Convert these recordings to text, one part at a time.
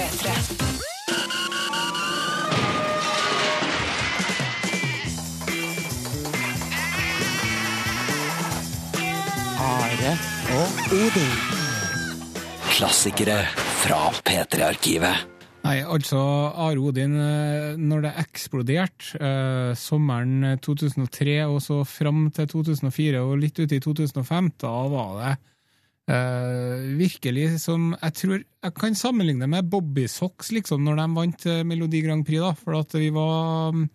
P3. Are og Odin. Klassikere fra P3-arkivet. Nei, altså, Are Odin, eh, når det eksploderte eh, sommeren 2003 og så fram til 2004 og litt ut i 2005, da var det eh, virkelig som Jeg tror jeg kan sammenligne med Bobby Socks, liksom, når de vant eh, Melodi Grand Prix, da, for at vi var mm,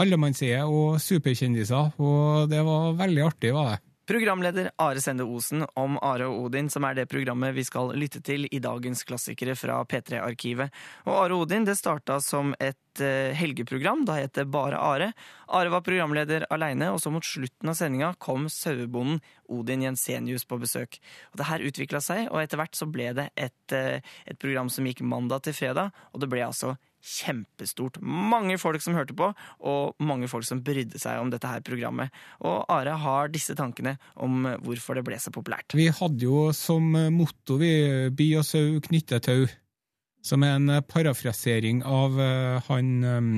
allemannseie og superkjendiser, og det var veldig artig, var det. Programleder Are Sende Osen om Are og Odin, som er det programmet vi skal lytte til i dagens klassikere fra P3-arkivet. Og Are og Odin det starta som et eh, helgeprogram. Da het det bare Are. Are var programleder aleine, og så mot slutten av sendinga kom sauebonden Odin Jensenius på besøk. Og Det her utvikla seg, og etter hvert så ble det et, eh, et program som gikk mandag til fredag, og det ble altså kjempestort. Mange folk som hørte på, og mange folk som brydde seg om dette her programmet. Og Are har disse tankene om hvorfor det ble så populært. Vi hadde jo som motto vi by og sau knytter tau, som er en parafrasering av eh, han um,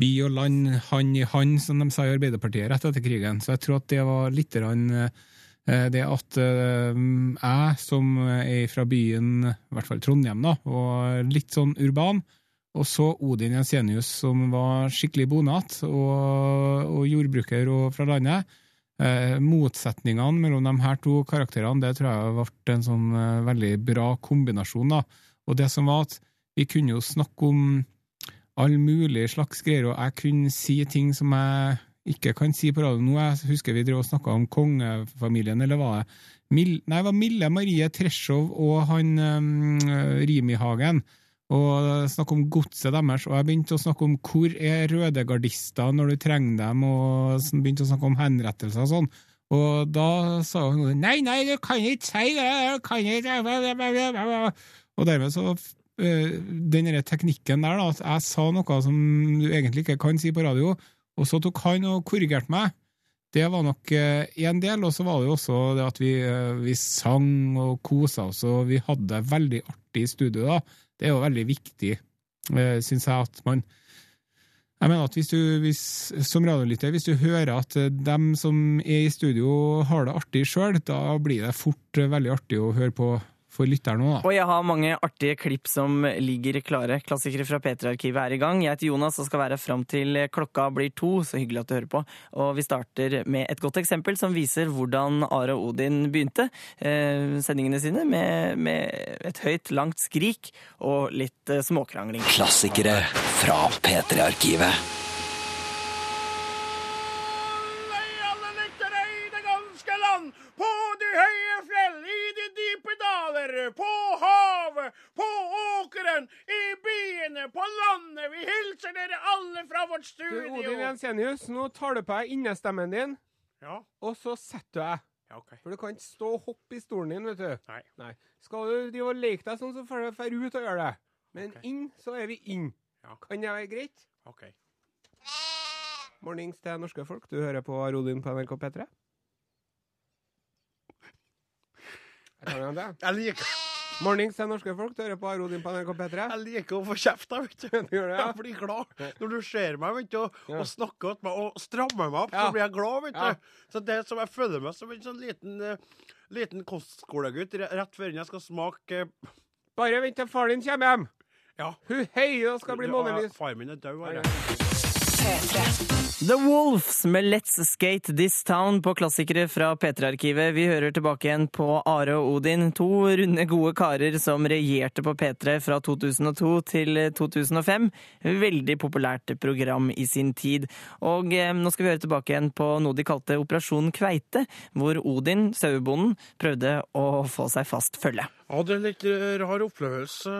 by og land, han i han, som de sa i Arbeiderpartiet rett etter krigen. Så jeg tror at det var litt eh, det at eh, jeg, som er fra byen, i hvert fall Trondheim, da, og litt sånn urban, og så Odin Jensenius, som var skikkelig bonat og, og jordbruker og fra landet. Eh, motsetningene mellom de her to karakterene det tror jeg ble en sånn eh, veldig bra kombinasjon. da. Og det som var at vi kunne jo snakke om all mulig slags greier, og jeg kunne si ting som jeg ikke kan si på radio nå. Jeg husker vi drev og snakka om kongefamilien, eller var det Mil Nei, det var Mille Marie Treschow og han um, Rimi Hagen og snakke om godset deres, og jeg begynte å snakke om hvor er rødegardister når du trenger dem, og begynte å snakke om henrettelser og sånn. Og da sa hun nei, nei, du kan ikke si det, du kan ikke Og dermed så øh, Den derre teknikken der, da, at jeg sa noe som du egentlig ikke kan si på radio, og så tok han og korrigerte meg. Det var nok én del, og så var det jo også det at vi, øh, vi sang og kosa oss, og vi hadde det veldig artig i studio da. Det er jo veldig viktig, eh, syns jeg, at man jeg mener at hvis du, hvis, Som radiolytter, hvis du hører at eh, dem som er i studio, har det artig sjøl, da blir det fort eh, veldig artig å høre på for lytterne òg, da. Og jeg har mange artige klipp som ligger klare. Klassikere fra P3-arkivet er i gang. Jeg heter Jonas og skal være fram til klokka blir to. Så hyggelig at du hører på. Og vi starter med et godt eksempel som viser hvordan Are og Odin begynte eh, sendingene sine, med, med, et høyt, langt skrik og litt eh, småkrangling. Klassikere fra P3-arkivet. alle lyttere i det ganske land, på de høye fjell, i de dype daler, på havet, på åkeren, i byene, på landet. Vi hilser dere alle fra vårt studio. Du, Odin. Jensenius, nå tar du på deg innestemmen din, Ja, og så setter du deg. ja, ok. For du kan ikke stå og hoppe i stolen din, vet du. Nei. Nei. Skal du drive og leke deg sånn, så får du ut og gjøre det. Men okay. inn, så er vi inn. Ja. Kan det være greit? Ok. Mornings til norske folk. Du hører på Rodin på NRK P3. Jeg tar det. Jeg liker, Mornings til norske folk. Du hører på Arodin på NRK P3. jeg liker å få kjeft, jeg, vet du. Du? Jeg blir glad når du ser meg vet du, og, Ja. og snakker til meg og strammer meg opp. Ja. Så blir jeg glad, vet Ja. Så det som jeg føler meg som en sånn liten, uh, liten kostskolegutt rett før jeg skal smake uh... Bare vent til far din kommer hjem. Ja. Hun heier og skal bli månelys. Far min er død. Ja. Are. P3. The Wolves med Let's Skate This Town på klassikere fra P3-arkivet. Vi hører tilbake igjen på Are og Odin, to runde, gode karer som regjerte på P3 fra 2002 til 2005. Veldig populært program i sin tid. Og eh, nå skal vi høre tilbake igjen på noe de kalte Operasjon Kveite, hvor Odin, sauebonden, prøvde å få seg fast følge. Ja, det er litt eh, rar opplevelse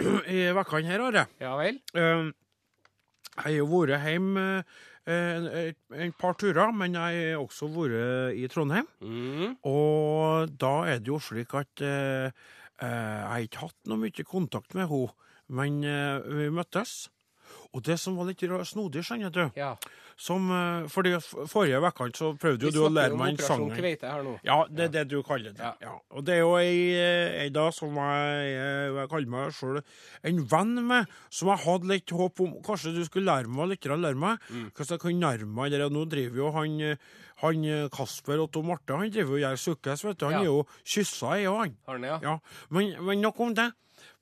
eh, i vekkene her, Are. Ja vel? Eh, Jeg har jo vært hjemme et, en, en par turer, men jeg har også vært i Trondheim. Mm. Og da er det jo slik at eh, eh, jeg har ikke hatt noe mye kontakt med henne, men eh, vi møttes. Og det som var litt snodig, skjønner du Ja. Som, eh, fordi Forrige uke så prøvde jo du å lære meg en Operasjon. Kveite her nå. Ja, det er det du kaller det. Ja. Og det er jo ei, eh, ei da som jeg, jeg, jeg kaller meg sjøl en venn med, som jeg hadde litt håp om Kanskje du skulle lære meg litt, å lære meg, Mm. hvordan jeg kan nærme meg det. Nå driver jo han, eh, han eh, Kasper og Tom Marte han driver jo og gjør sukkes, vet du. Han Ja. er jo kyssa, er jo han. Har den, ja? Ja, men, men nok om det.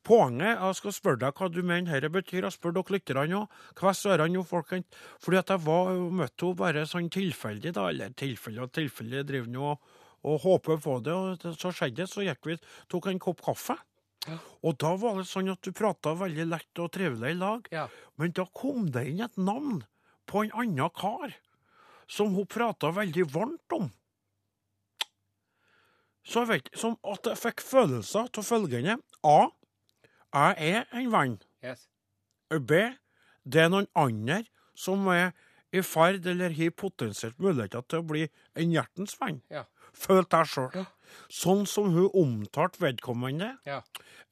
Poenget jeg skal spørre deg hva du mener dette betyr. Jeg spør dere lytterne òg. Kvess ørene nå, folkens. Fordi at jeg var, møtte henne bare sånn tilfeldig, da. Eller tilfeldig og tilfeldig. Driver nå og, og håper på det. Og så skjedde det. Så gikk vi tok en kopp kaffe. Og da var det sånn at du prata veldig lett og trivelig i lag. Ja. Men da kom det inn et navn på en annen kar som hun prata veldig varmt om. Så jeg vet som at jeg fikk følelser av følgende A. Jeg er en venn. Yes. B. Det er noen andre som er i ferd eller har potensielt muligheter til å bli en hjertens venn. Ja. Føl deg sjøl. Ja. Sånn som hun omtalte vedkommende. Ja.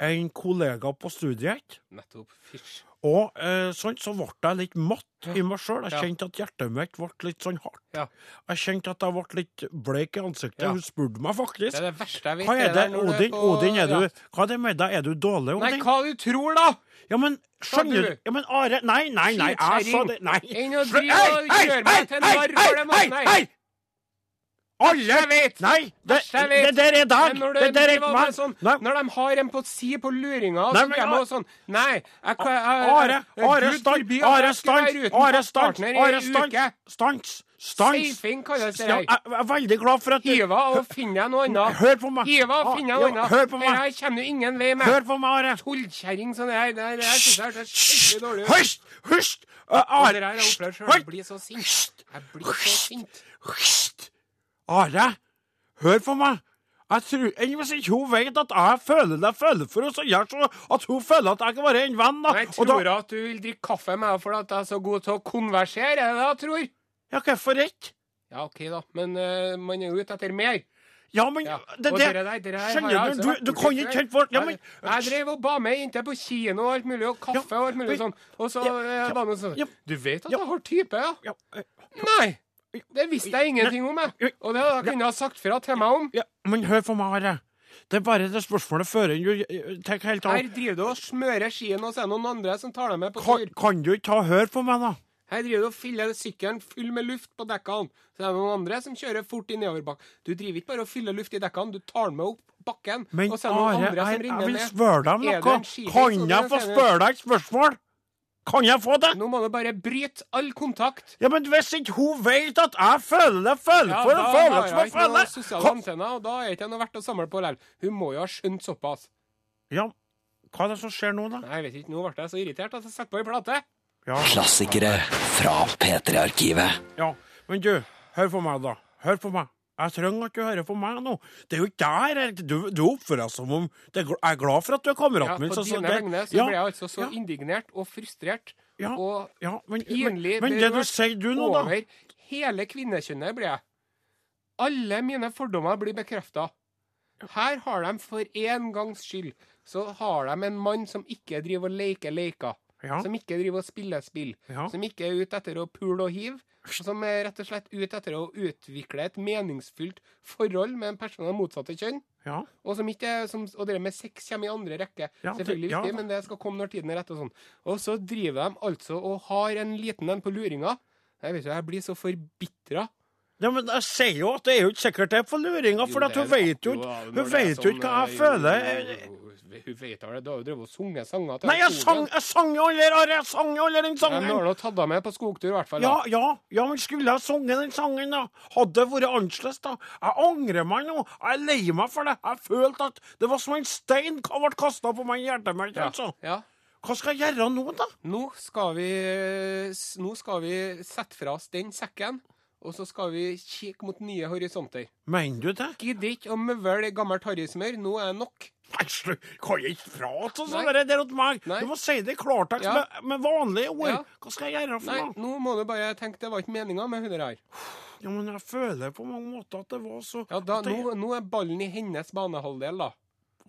En kollega på studiet. Nettopp. Fysj. Og eh, sånn så ble jeg litt matt i meg sjøl. Jeg kjente at hjertet mitt ble litt sånn hardt. Ja. Jeg kjente at jeg ble litt bleik i ansiktet. Ja. Hun spurte meg faktisk. Det er det verste jeg vet. Hva er det, Odin? på- Odin, er du, hva er det med deg? Er du dårlig, Odin? Nei, hva du tror, da? Ja, men skjønner du? Ja, men Are Nei, nei, nei, jeg sa det Nei. Enn å drive og Hei, hei, gjøre meg til narr for det hei, måten hei! Alle vet. Nei, det, jeg vet. det der er dag. Når Det der er meg. Sånn, når de har en på si på luringa, så kommer Are- sånn Nei, jeg, jeg, Are, Are, stans, Are, stans, Are, stans, Are, stans, stans, stans. Safing kalles det Ja, jeg er veldig glad for at du Hiva og finn deg noe annet. Hør på meg. Hiva og finn deg noe annet. hør på meg. Dette kommer du ingen vei med. Hør på meg, Are. Tullkjerring sånn her. Det her det her synes jeg hørtes skikkelig dårlig ut. Hysj! Hysj! Are. det! Jeg blir så sint. Jeg blir så sint. Are, hør på meg. Jeg tror, enn Hvis ikke hun vet at jeg føler det jeg føler for henne, så gjør så at hun føler at jeg kan være en venn. da. Jeg Og da tror at du vil drikke kaffe med meg fordi at jeg er så god til å konversere. Er det det jeg tror? ja, hvorfor ikke? Ja, OK, da. Men uh, man er jo ute etter mer. Ja, men Ja. det, det, dere der, dere Skjønner jeg du? altså Du, du kan ikke kjenne folk Ja, men Jeg, drev og ba med jenter på kino og alt mulig, og kaffe og alt mulig sånn. Og så Ja, ja, ja. Du vet at Ja. jeg har type, ja? ja, eh, Nei! Det visste jeg ingenting om, jeg. Og det hadde jeg ha sagt fra til meg om. ja, men hør på meg, Are. Det er bare det spørsmålet før du tar helt Her driver du og smører skien, og så er det noen andre som tar deg med på tur. kan du ikke ta og høre på meg, da? Her driver du og fyller sykkelen full med luft på dekkene. Så er det noen andre som kjører fort i nedoverbakken. Du driver ikke bare og fyller luft i dekkene, du tar den med opp bakken. Men Are, jeg, jeg vil spørre deg om noe. Kan jeg få spørre deg et spørsmål? Kan jeg få det? Nå må du bare bryte all kontakt. Ja, men hvis ikke hun vet at jeg føler det, føler Ja, for da det, føler har som jeg jeg ikke noen føler sosiale antenner, og da er ikke noe verdt å samle på likevel. Hun må jo ha skjønt såpass. Ja, hva er det som skjer nå, da? Nei, jeg vet ikke, nå ble jeg så irritert at jeg satte på ei plate. Ja, Klassikere fra P3-arkivet. ja. Men du, hør på meg, da. Hør på meg. Jeg trenger at du hører på meg nå. Det er jo ikke der Du, du oppfører deg som om det er, Jeg er glad for at du er Ja, kameraten min. på så- så dine vegne så ja, ble jeg altså så ja. indignert og frustrert Ja, og ja, men, men, pinlig men det du berørt sier du nå, da over hele kvinnekjønnet ble jeg. Alle mine fordommer blir bekrefta. Her har de for en gangs skyld så har de en mann som ikke driver og leker leker. Ja. Som ikke driver og spiller spill. Ja. Som ikke er ute etter å pule og hive. Som er rett og slett ute etter å utvikle et meningsfylt forhold med en person av motsatte kjønn. ja. Og som ikke som, og det med sex kommer i andre rekke. Ja, Selvfølgelig viktig, men det skal komme når tiden er rett. Og sånn. Og så driver de altså og har en liten en på luringa. Jeg vet ikke, jeg blir så forbitra. Ja, men jeg sier jo at det er jo ikke sikkert det er på luringa, for hun vet jo ikke Hun vet jo ikke hva jeg føler. Hun vet det. Du har jo drevet og sunget sanger til Nei, jeg sang, jeg sang jo aldri, Are! Jeg sang jo aldri den Ja, men Nå har du tatt deg med på skogtur, i hvert fall. Ja, da. ja, ja, men skulle jeg sunget den sangen, da? Hadde det vært annerledes, da? Jeg angrer meg nå. Jeg er lei meg for det. Jeg følte at det var som en stein som ble kasta på meg i Ja. altså. ja. Hva skal jeg gjøre nå, da? Nå skal vi Nå skal vi sette fra oss den sekken, og så skal vi kikke mot nye horisonter. Mener du det? Gidder ikke å møvle gammelt harrysmør. Nå er nok. Nei, slutt. Kan jeg ikke prate sånn Nei. der, der åt meg? Nei. Du må si det i klartekst Ja. med, med vanlige ord. Ja. Hva skal jeg gjøre for Nei, noe? nå må du bare tenke det var ikke meninga med hun her. Ja, men jeg føler på mange måter at det var så Ja, da, det- nå, nå er ballen i hennes banehalvdel, da.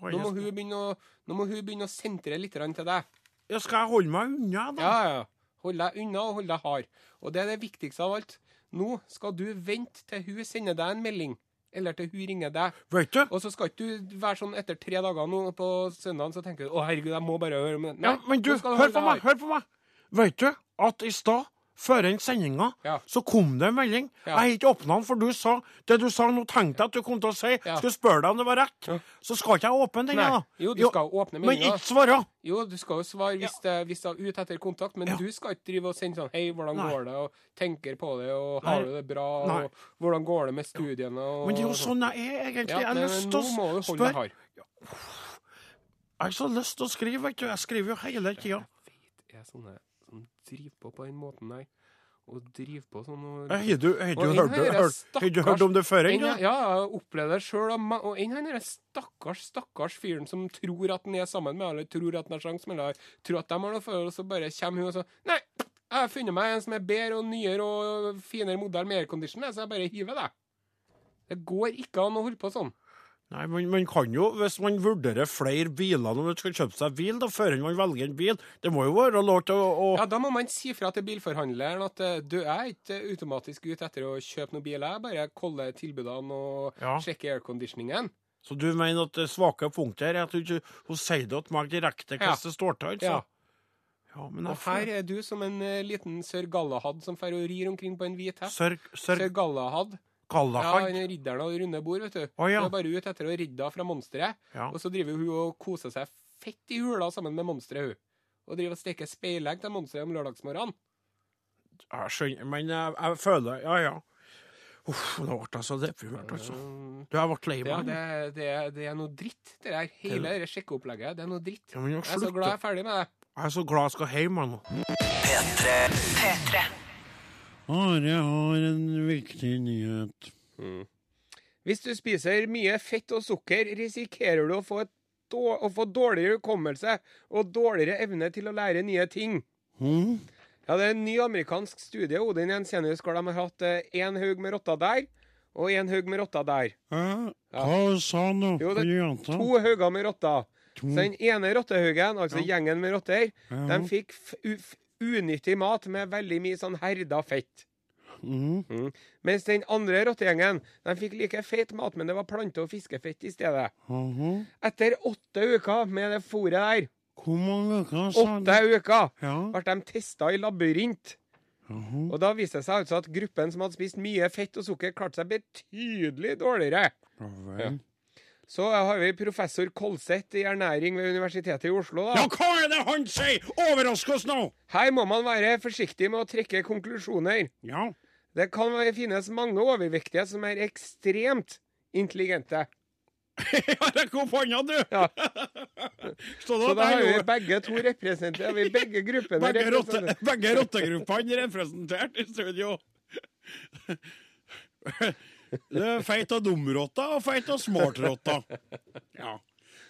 Nå må hun begynne å, nå må hun begynne å sentre litt til deg. Ja, skal jeg holde meg unna, da? Ja, ja. Hold deg unna og hold deg hard. Og det er det viktigste av alt. Nå skal du vente til hun sender deg en melding, eller til hun ringer deg. Vet du? Og så skal ikke du være sånn etter tre dager nå på søndagen så tenker du å herregud, jeg må bare høre om det. Ja, men du, hør på meg, hør på meg. Vet du at i stad, før den sendinga, Ja. så kom det en melding. Ja. Jeg har ikke åpna den, for du sa det du sa nå, tenkte jeg at du kom til å si. Ja. Skulle spørre deg om det var rett. Så skal ikke jeg åpne den, da. Jo, du skal åpne Men ikke svare. Jo, du skal jo svare hvis, det, hvis det er ute etter kontakt, men du skal ikke drive og sende sånn Hei, hvordan Nei. går det? Og tenker på det, og har du det bra? Nei. Og hvordan går det med studiene? Og, Men det er jo sånn jeg er, egentlig. Jeg har lyst nå til må å du holde deg spørre. hard. Jeg har så lyst til å skrive, vet du. Jeg skriver jo hele tida. jeg er sånne som driver på på den måten der. Og driver på sånn og Har du, har du, hørt, hørt, hørt om det før? En, ennå? ja, jeg har opplevd det sjøl. Og enn han derre stakkars, stakkars fyren som tror at han er sammen med alle, tror at han har sjanse eller tror at de har noe forhold, og så bare kommer hun og så Nei, jeg har funnet meg en som er bedre og nyere og finere modell med aircondition, så jeg bare hiver det. Det går ikke an å holde på sånn. Nei, men man kan jo, hvis man vurderer flere biler når man skal kjøpe seg bil, da, før man velger en bil Det må jo være lov til å, å Ja, Da må man si fra til bilforhandleren at eh, du er ikke automatisk ute etter å kjøpe noen bil, jeg bare koller tilbudene og Ja. sjekker airconditioningen. Så du mener at det svake punktet her er at hun, ikke- hun sier det til meg direkte Ja. det står til? altså? Ja. Ja, men Og her er du som en eh, liten sør Galahad som og rir omkring på en hvit hest. Sør, sør... sør Galahad. Ja, Galahad. han er ridderen av det runde bord, vet du. Oh, ja. Hun er bare ute etter å ridde henne fra monsteret. Ja. Og så driver hun og koser seg fett i hula sammen med monsteret, hun. Og driver og steker speilegg til monsteret om lørdagsmorgenen. Jeg skjønner, men jeg, jeg føler Ja, ja. Uff, nå ble jeg så deprimert, altså. Du, jeg ble lei meg. det, det, det er noe dritt, det der. Hele det sjekkeopplegget. Det er noe dritt. Ja, men jeg, Jeg er så glad jeg er ferdig med det. jeg er så glad jeg skal hjem jeg, nå. P3. Are har en viktig nyhet. Hvis du spiser mye fett og sukker, risikerer du å få, å få dårligere hukommelse og dårligere evne til å lære nye ting. Mm. Ja, Det er en ny amerikansk studie Odin Jensenius, hvor de har hatt én haug med rotter der og én haug med rotter der. Ja, hva sa han nå? Jo, det- er? To hauger med rotter. To. Så den ene rottehaugen, altså Ja. gjengen med rotter, Ja. de fikk unyttig mat med veldig mye sånn herda fett. Mhm, Mens den andre rottegjengen de fikk like feit mat, men det var plante- og fiskefett i stedet. mhm. Etter åtte uker med det fôret der, Hvor mange uker åtte uker, Ja. ble de testa i labyrint. mhm. Og da viste det seg altså at gruppen som hadde spist mye fett og sukker, klarte seg betydelig dårligere. Ja. Så har vi professor Kolseth i ernæring ved Universitetet i Oslo. da. Ja, hva er det han sier? Overrask oss nå! Her må man være forsiktig med å trekke konklusjoner. Ja. Det kan finnes mange overvektige som er ekstremt intelligente. Ja, Rekk opp hånda, du! Ja. Så da, da har vi begge to representert. vi begge gruppene. begge, rotte, representerer. begge rottegruppene representert i studio. Det er feit av dumrotta og feit av smartrotta. Ja.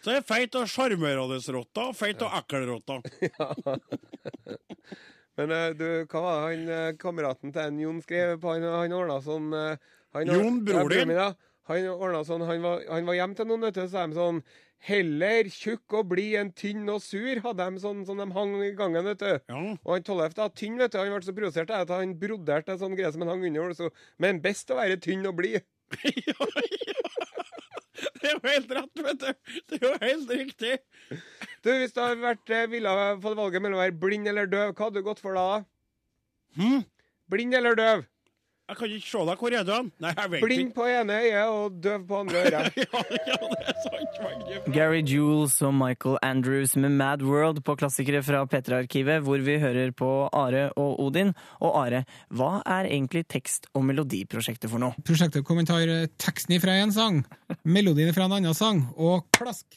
Så er feit av sjarmerende-rotta og feit og ekkelrotta. Men eh, du, hva var han eh, kameraten til en Jon skrev på? Han, han ordna sånn eh, han, Jon, bror din? Han ordna sånn, han var, han var hjem til noen, vet du, så sa de sånn Heller tjukk og blid enn tynn og sur, hadde de sånn som de hang i gangen, vet du. Ja. Og han Tollef da, tynn, vet du, han ble så provosert at han broderte en sånn greie som han hang under. Så, men best å være tynn og blid. ja, ja. Det er jo helt rett, vet du. Det er jo helt riktig. Du, Hvis du hadde vært, eh, ville fått valget mellom å være blind eller døv, hva hadde du gått for da? Hm? Blind eller døv? Jeg kan ikke se deg. Hvor er du hen? Nei, jeg vet Blind ikke. på ene øyet og døv på andre øret. Ja, ja, det er sant. veldig. Gary Jules og Michael Andrews med Mad World på klassikere fra P3-arkivet, hvor vi hører på Are og Odin. Og Are, hva er egentlig tekst- og melodiprosjektet for noe? Prosjektet kommentar eh, teksten fra en sang, melodien fra en annen sang, og klask!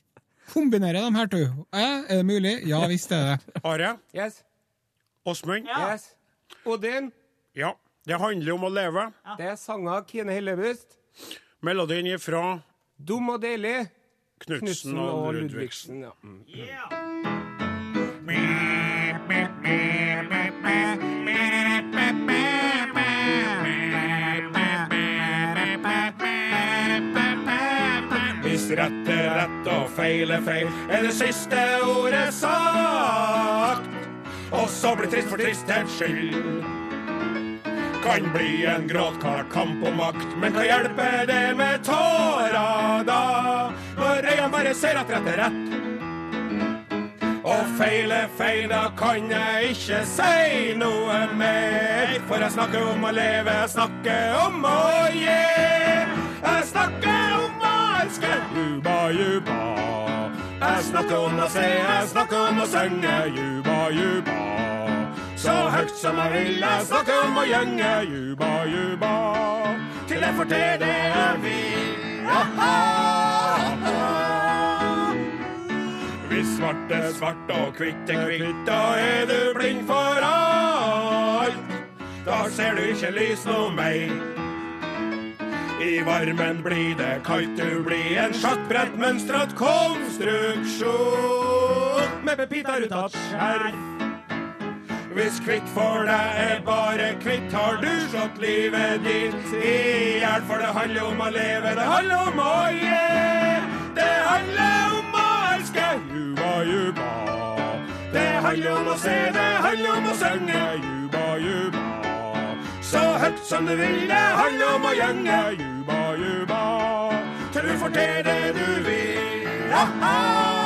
Kombinere dem her to. Eh, er det mulig? Ja visst er det. Are? Yes. Åsmund? yes. Odin, Ja. Det handler om å leve. det er sanger av Kine Hellebust. Melodien er fra Dum og deilig. Knutsen Knutsen og og Ludvigsen. Ja. Mm. Hvis rett er rett og feil er feil, er det siste ordet sagt. og så blir trist for tristhets skyld. Kan bli en gråtkvart kamp om makt, men hva hjelper det med tårer da? Når øynene bare ser at rett er rett. Og feil er feil, da kan jeg ikke si noe mer. For jeg snakker om å leve, jeg snakker om å gi. Jeg snakker om å elske, juba, juba. Jeg snakker om å se, jeg snakker om å synge, juba, juba. Så høyt som jeg ville. Snakke om å gjenge juba, juba. Til jeg får til det jeg vil. Ah-ha. Hvis svart er svart og kvitt er kvitt da er du blind for alt. Da ser du ikke lys noe mer. I varmen blir det kaldt, du blir en sjakkbrettmønstret konstruksjon med pepita rutat skjerf. Hvis kvitt for deg er bare kvitt, har du slått livet ditt i hjel. For det handler om å leve, det handler om å gi. Det handler om å elske, juba, juba. Det handler om å se, det handler om å synge, juba, juba. Så høyt som du vil, det handler om å gjenge, juba, juba. Til du får til det du vil. Ha-ha,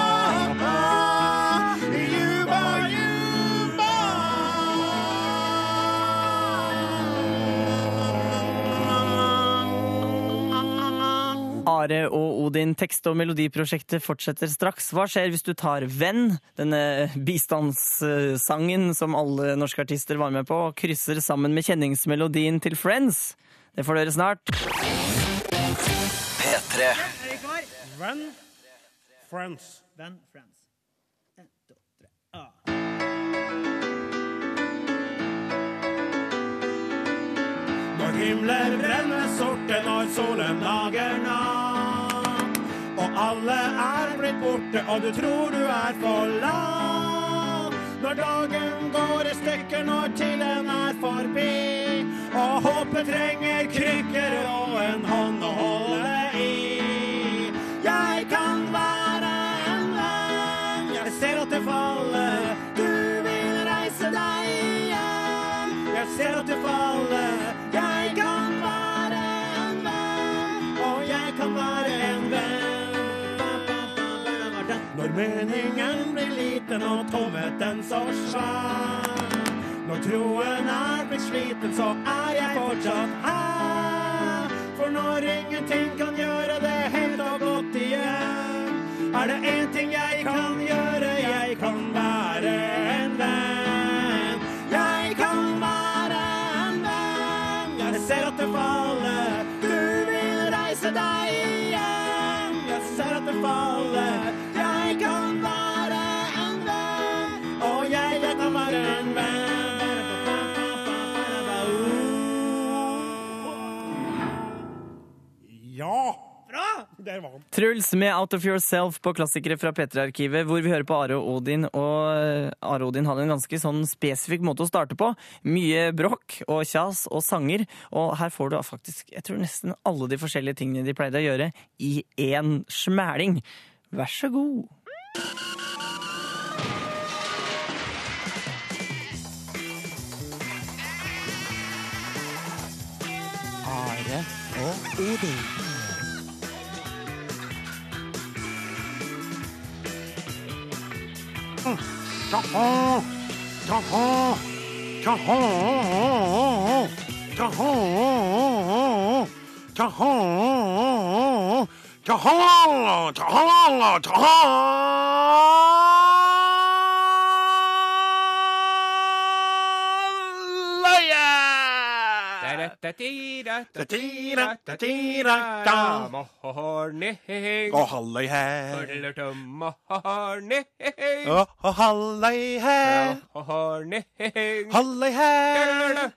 Are og Odin tekst- og melodiprosjektet fortsetter straks. Hva skjer hvis du tar Venn, denne bistandssangen som alle norske artister var med på, og krysser sammen med kjenningsmelodien til Friends? Det får dere snart. P3. Venn, friends. Venn, friends. Himmelen brenner sorte, når solen lager navn. Og alle er blitt borte, og du tror du er for forlatt. Når dagen går i stykker, når tiden er forbi. Og håpet trenger krykker og en hånd å holde i. Jeg kan være en venn, jeg ser at det faller. Du vil reise deg igjen. Jeg ser at det faller. Meningen blir liten og tomheten så svær. Når troen er blitt sliten, så er jeg fortsatt her. For når ingenting kan gjøre det helt og godt igjen, er det én ting jeg kan gjøre, Der var han. Truls med Out of Yourself på klassikere fra P3-arkivet, hvor vi hører på Are og Odin. Og Are og Odin hadde en ganske sånn spesifikk måte å starte på. Mye bråk og kjas og sanger. Og her får du faktisk jeg tror nesten alle de forskjellige tingene de pleide å gjøre, i én smæling. Vær så god. Are og Odin. Jaha, jaha, jaha, jaha, jaha, jaha, jaha, jaha. Morning. Og halløy her, og halløy her, halløy her,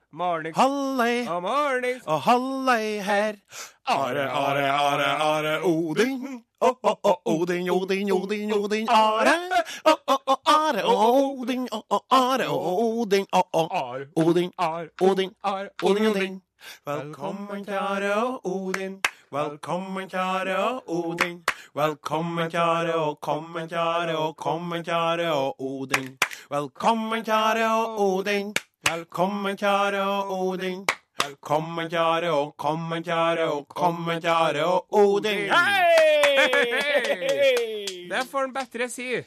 halløy, morning. og halløy her. Are, are, are, are, Odin. Odin, Odin, Odin, Odin, Are. Are, Odin, Are, Odin, Are. Odin, Odin, Odin, Odin. Velkommen til Are og Odin. Velkommen til Are og Odin. Velkommen til Are og kommen til Are og kommen til Are og Odin. Velkommen, kjære Odin. Velkommen, kjære Odin. Velkommen, kjære og kommen, kjære og kommen, kjære og Odin. Hei! Det får en bedre si.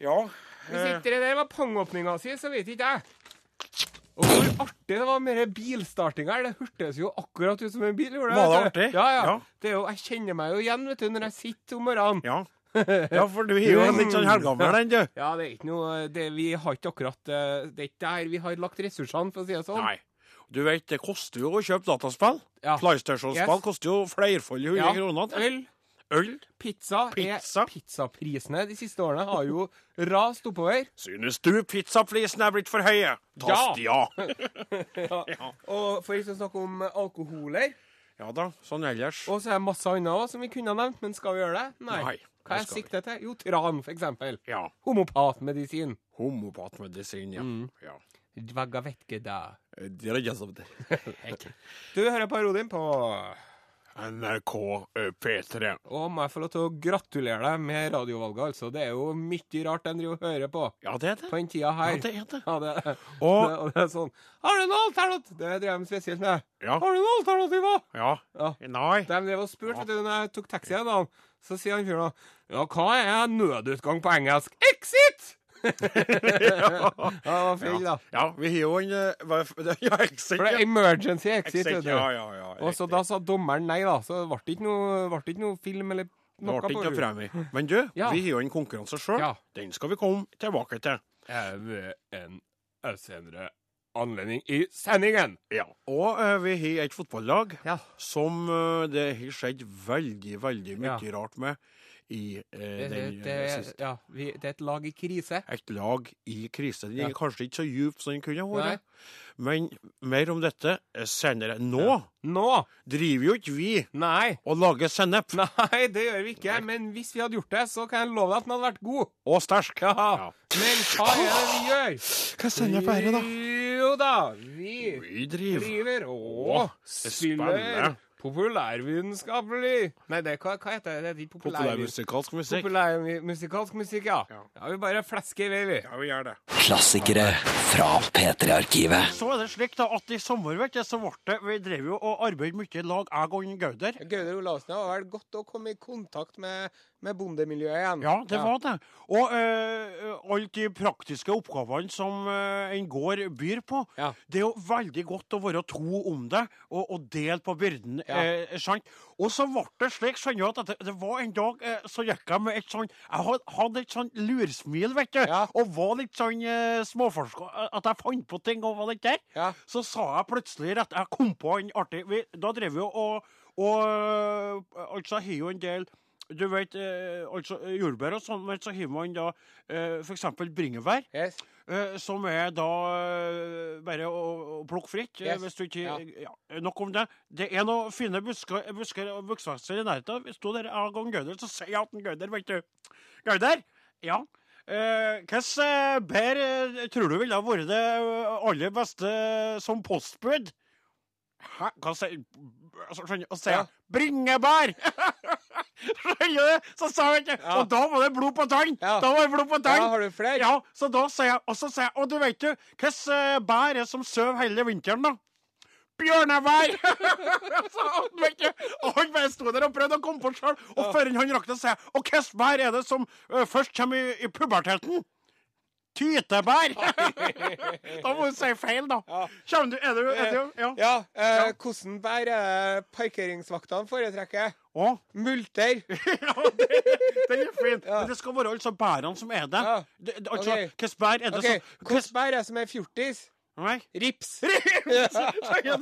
Ja. Hvis eh, ikke det der var pangåpninga si, så vet ikke jeg. Og hvor artig det var med den bilstartinga her. Det hørtes jo akkurat ut som en bil. gjorde Var det vet du? artig? Ja, ja. Ja. Det jo, jeg kjenner meg jo igjen vet du, når jeg sitter om morgenen. Ja. ja, for du er jo litt sånn helgammel den, du. Ja, det er ikke noe det, Vi har ikke akkurat eh, Det er ikke der vi har lagt ressursene, for å si det sånn. Nei. Du vet, det koster jo å kjøpe dataspill. Ja. PlayStation-spill Yes. koster jo flerfoldige hundre Ja. kroner. Øl, Øl. pizza, Pizza. Pizzaprisene de siste årene har jo rast oppover. Synes du pizzaprisene er blitt for høye? Tast ja. Ja. Og for ikke å snakke om alkoholer. Ja da, sånn ellers. Og så er det masse annet også som vi kunne ha nevnt, men skal vi gjøre det? Nei. Nei, Hva er siktet til? Jo, tran, for eksempel. Ja. Homopatmedisin. Homopatmedisin, ja. Mm. ja. Sånn. Du hører parodien på NRK eh, P3. Og må jeg få lov til å gratulere deg med radiovalget, altså. Det er jo mye rart en driver og hører på Ja, det er det. på den tida her. Ja, det er det. Ja, det, det, Og og det er sånn Har du noe alternativ? Det drev de spesielt med. Ja. Har du noe alternativer? Ja. Ja. Nei. De drev og spurte, vet du, når jeg tok taxi en dag, så sier han fyren da Ja, hva er nødutgang på engelsk? Exit! ja, det var feil, da. Ja, vi har jo en eh, Ja, exit. For det er emergency exit. Exit, vet du. ja, ja, ja. Og så da sa dommeren nei, da. Så det ble ikke noe, ble ikke noe film eller Det noe ble ikke på premie. Men du, Ja. vi har jo en konkurranse sjøl. Ja. Den skal vi komme tilbake til. Er Ved en senere anledning i sendingen. Ja. Og uh, vi har et fotballag Ja. som uh, det har skjedd veldig, veldig mye Ja. rart med i uh, Det, den det, siste. ja, vi, det er et lag i krise. Et lag i krise. Den Ja. er kanskje ikke så djup som den kunne vært. Men mer om dette senere. Nå Nå! driver jo ikke vi Nei. og lager sennep. Nei, det gjør vi ikke. Men hvis vi hadde gjort det, så kan jeg love deg at den hadde vært god. Og sterk. Ja. Ja. Men hva er det vi gjør? Hva sennep er det, da? Jo da, vi Vi driver driver og spiller populærvitenskapelig Nei, det, hva, hva heter det? Det er populær... populærmusikalsk musikk. Populærmusikalsk musikk, ja. Ja. ja. Vi bare flesker i vei, vi. Ja, vi gjør det. Klassikere fra P3-arkivet. Så er det slik da at i sommer vet du, så ble det Vi drev jo og arbeidet mye i lag, jeg og Gauder. Gauder Olavsen har vært godt å komme i kontakt med, med bondemiljøet igjen. Ja, det var det. Og uh, alle de praktiske oppgavene som uh, en gård byr på. Ja. Det er jo veldig godt å være to om det, og, og dele på byrden. Ja. eh, sant? Og så ble det slik skjønner du, at det, det var en dag eh, så gikk jeg med et sånn Jeg hadde et sånn lursmil, vet du. Ja. Og var litt sånn uh, småforska. At jeg fant på ting og var litt der. Ja. Så sa jeg plutselig rett Jeg kom på en artig vi, Da drev vi jo og, og øh, Altså, har jo en del du vet, eh, altså jordbær og sånn, men så har man da eh, f.eks. bringebær, Yes. eh, som er da eh, bare å, å plukke fritt. eh, Yes. Hvis du ikke Ja. ja. Nok om det. Det er noen fine busker, busker og buksvekster i nærheten. Vi sto der en gang Gauder, så sier jeg til Gauder, vet du Gauder? Ja. Eh, Hvilke bær eh, tror du ville ha vært det aller beste som postbud? Hæ? Hva sier altså, skjønner? Og si? sier Ja. jeg bringebær! Så sa jeg ikke Ja. Og da var det blod på tann! Ja. Da var det blod på tann! Ja, har du flere? Ja, så da sier jeg Og så sier jeg Og du vet jo, hvilke bær er det som sover hele vinteren, da? Du, og han bare sto der og prøvde å komme på sjøl. Og før han rakk det, sier jeg Og hvilket bær er det som uh, først kommer i, i puberteten? Tytebær! da må du si feil, da. Ja. Du Er du, er du Ja. Ja, eh, Ja. hvordan bær er parkeringsvaktene foretrekker? Å, Multer. ja, det, den er fin. Ja. Men det skal være altså bærene som er det. Ja. det altså, Ok. Hvilket bær er det okay. som hvilket bær er som er fjortis? Nei. Rips. Rips! Ja.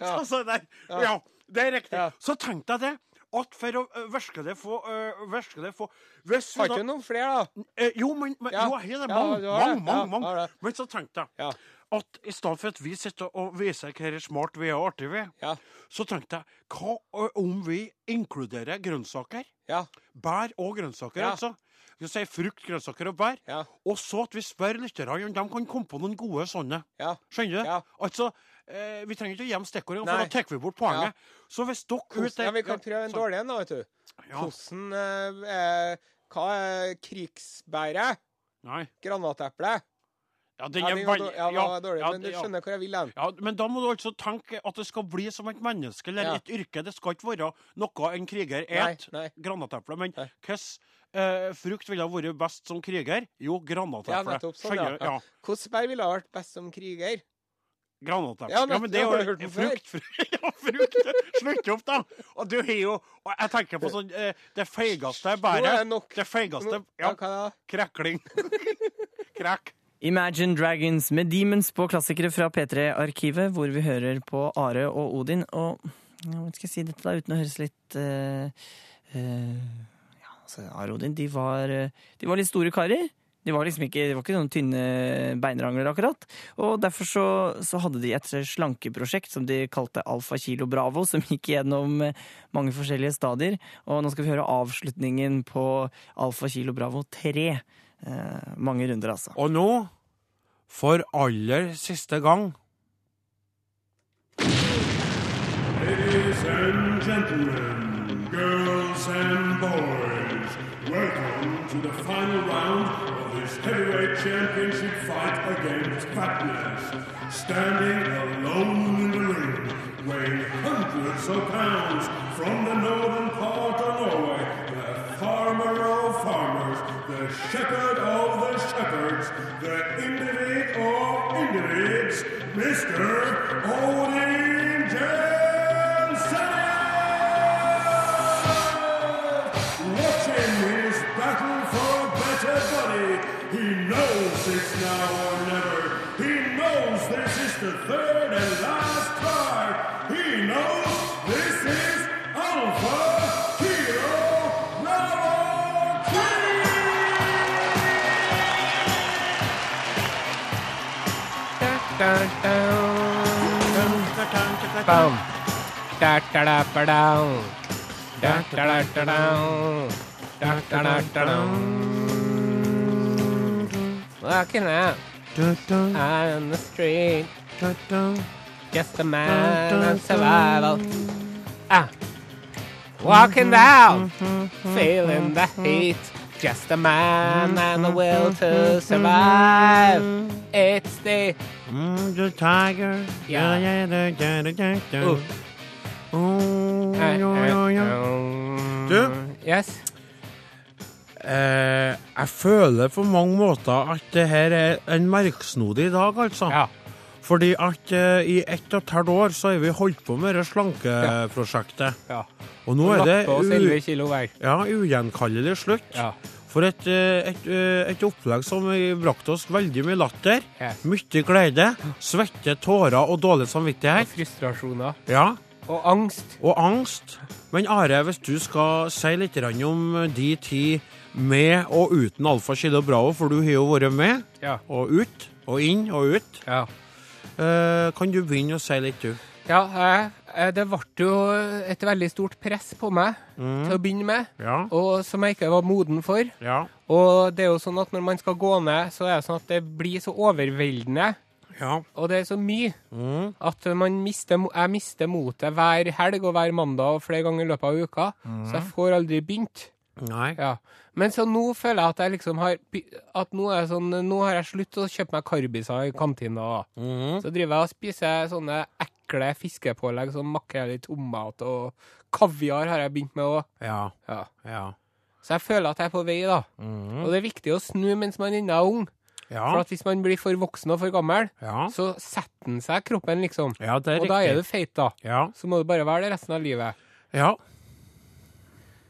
Så, så der. Ja, det er riktig. Så tenk jeg det. At for å uh, det få uh, det få Hvis vi Har ikke noen flere, da? Eh, Jo, men, men Ja. jo, jeg har det. Ja, Mange, du mange, mange. Ja, mange. har. Men så tenkte jeg Ja. at i stedet for at vi sitter og viser hva er smart vi er og artig vi er, Ja. så tenkte jeg hva om vi inkluderer grønnsaker? Ja. Bær og grønnsaker, Ja. altså. Vi sier frukt, grønnsaker og bær. Ja. Og så at vi spør lytterne om de kan komme på noen gode sånne. Ja. Skjønner du? Ja. Altså, eh, vi trenger ikke å gjemme stikkordene, for Nei. da tar vi bort poenget. Så hvis dere Hvordan, ja, vi kan prøve en dårlig en, da, vet du. Hvordan eh, eh, Hva er krigsbæret? Nei. Granateplet? Ja, den er veldig Ja, ja, dårlig, ja, men du skjønner hvor jeg vil hen. Ja, Men da må du altså tenke at det skal bli som et menneske eller Ja. et yrke. Det skal ikke være noe en kriger et. Granateple. Men hvordan hvilken eh, frukt ville vært best som kriger? Jo, granateple. Ja, nettopp. Sånn, ja. Hvilket bær ville vært best som kriger? Granateple. Ja, Ja, men det er har jo hørt før? frukt. frukt. ja, frukt. Slutt opp, da! Og du har jo og Jeg tenker på sånn eh, Det feigeste er bæret. Det feigeste Ja, Ja, hva da? krekling. Krekk. Imagine Dragons med Demons på klassikere fra P3-arkivet, hvor vi hører på Are og Odin. Og ja, hva skal jeg si dette da, uten å høres litt uh, uh, Ja, altså, Are og Odin, de var, de var litt store karer. De var liksom ikke, de var ikke noen tynne beinrangler, akkurat. Og derfor så, så hadde de et slankeprosjekt som de kalte Alfa Kilo Bravo, som gikk gjennom mange forskjellige stadier. Og nå skal vi høre avslutningen på Alfa Kilo Bravo 3. Eh, mange runder, altså. Og nå, for aller siste gang Ladies and gentlemen, girls and boys, welcome to the final round heavyweight championship fight against fatness. Standing alone in the ring, weighing hundreds of pounds from the northern part of Norway, the farmer of farmers, the shepherd of the shepherds, the individ of individs, Mr. Odin Jensen! Bam. Da da da ba down. Da da da da down. Da da da da down. Walking out on the street. Just a man on survival. Ah. Walking down, feeling the heat. Just a man and the will to survive. It's the Mm, the tiger. Ja. Ja, ja, ja, ja, ja, ja. Uh. Oh, ja, ja, ja. Du? Yes. Eh, jeg føler på mange måter at det her er en merksnodig dag, altså. Ja. Fordi at eh, i ett og et halvt år så har vi holdt på med det slankeprosjektet. Ja. Og nå er det u 11 kilo hver. ja, ugjenkallelig slutt. For et, eh, et, eh, et opplegg som brakte oss veldig mye latter, Ja. mye glede, svette, tårer og dårlig samvittighet. Og frustrasjoner. Ja, Og angst. og angst. Men Are, hvis du skal si litt om de ti med og uten Alfa Kilo Bravo, for du har jo vært med, Ja. og ut, og inn og ut. Ja. Eh, kan du begynne å si litt, du? Ja, jeg- det ble jo et veldig stort press på meg til å begynne med, Ja. og som jeg ikke var moden for. Ja. Og det er jo sånn at når man skal gå ned, så er det sånn at det blir så overveldende, Ja. og det er så mye, Mm. at man mister, jeg mister motet hver helg og hver mandag og flere ganger i løpet av uka, så jeg får aldri begynt. Ja. Men så nå føler jeg at jeg liksom har At nå er sånn Nå har jeg slutt å kjøpe meg karbiser i kantina. Mm. Så driver jeg og spiser sånne ekle fiskepålegg som makrell i tomat og kaviar har jeg begynt med òg. Ja. Ja. Ja. Så jeg føler at jeg er på vei, da. Mm. Og det er viktig å snu mens man ennå er ung. For at hvis man blir for voksen og for gammel, Ja. så setter den seg kroppen, liksom. ja, det Og da er riktig. du feit, da. Ja. Så må du bare være det resten av livet. Ja.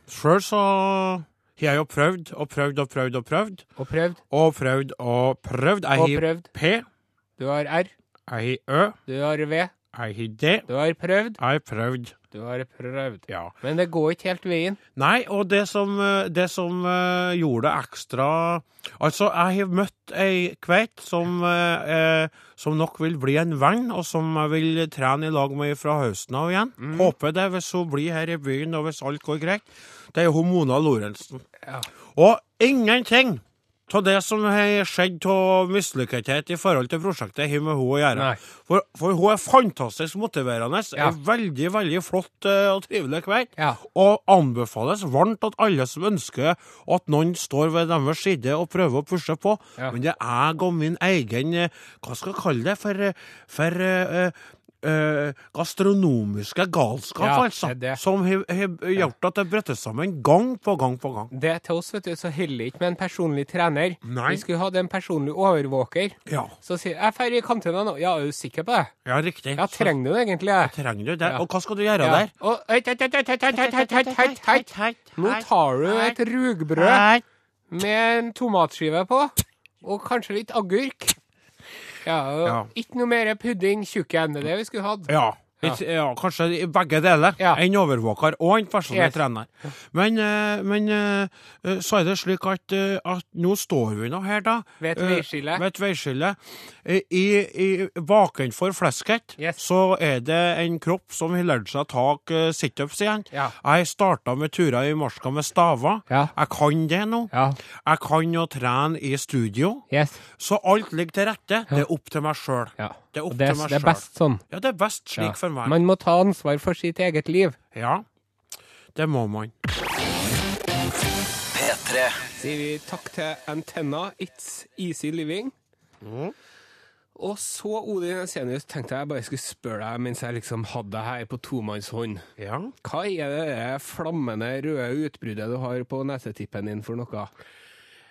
Sjøl så har jeg jo prøvd og prøvd og prøvd og prøvd. Og prøvd. Og prøvd og prøvd. Jeg har. P, Du har R. jeg har Ø, Du har V. jeg har det. Du har prøvd. Jeg har prøvd. Du har prøvd. Ja. Men det går ikke helt veien. Nei, og det som, eh, det som eh, gjorde det ekstra Altså, jeg har møtt ei kveit som, eh, eh, som nok vil bli en venn, og som jeg vil trene i lag med fra høsten av igjen. Håper det, hvis hun blir her i byen, og hvis alt går greit. Det er hun Mona Lorentzen. Ja. Og ingenting av det som har skjedd av mislykkethet i forhold til prosjektet, har med henne å gjøre. For, for hun er fantastisk motiverende. Ja. Er veldig, veldig flott eh, og trivelig kveld. Ja. Og anbefales varmt at alle som ønsker at noen står ved deres side og prøver å pushe på. Ja. Men det er jeg og min egen eh, Hva skal jeg kalle det? For, eh, for eh, eh, gastronomiske galskap, ja, altså, det. som har gjort at det bretter sammen gang på gang på gang. Det til oss, vet du, så holder ikke med en personlig trener. Nei. Vi skulle hatt en personlig overvåker. Ja. Så sier 'jeg drar i kantina nå'. Ja, er du sikker på det? Ja, riktig. Ja, trenger du det egentlig? Jeg trenger du det? Og hva skal du gjøre ja. der? Og, heit, heit, heit, heit, Nå tar du et rugbrød med en tomatskive på, og kanskje litt agurk. Ja, og Ja. ikke noe mer pudding tjukken. Det er det vi skulle hatt. Ja. Ja. Ja, kanskje begge deler. Ja. En overvåker og en personlig Yes. trener. Men, eh, men eh, eh, så er det slik at, at nå står vi nå her, da. Ved et veiskille. Ved et veiskille. I, i bakenfor flesket Yes. så er det en kropp som har lært seg å ta situps igjen. Ja. Jeg starta med turer i marska med staver. Jeg kan det nå. Jeg kan å trene i studio. Yes. Så alt ligger til rette. Det er opp til meg sjøl. Det er opp det, til meg det er best sånn. Ja, det er best slik Ja. for meg. Man må ta ansvar for sitt eget liv. Ja, det må man. P3. Sier vi takk til Antenna, It's Easy Living. Og så, Odin Esenius, tenkte jeg bare skulle spørre deg mens jeg liksom hadde deg her på tomannshånd. Ja. Hva er det flammende røde utbruddet du har på nesetippen din for noe?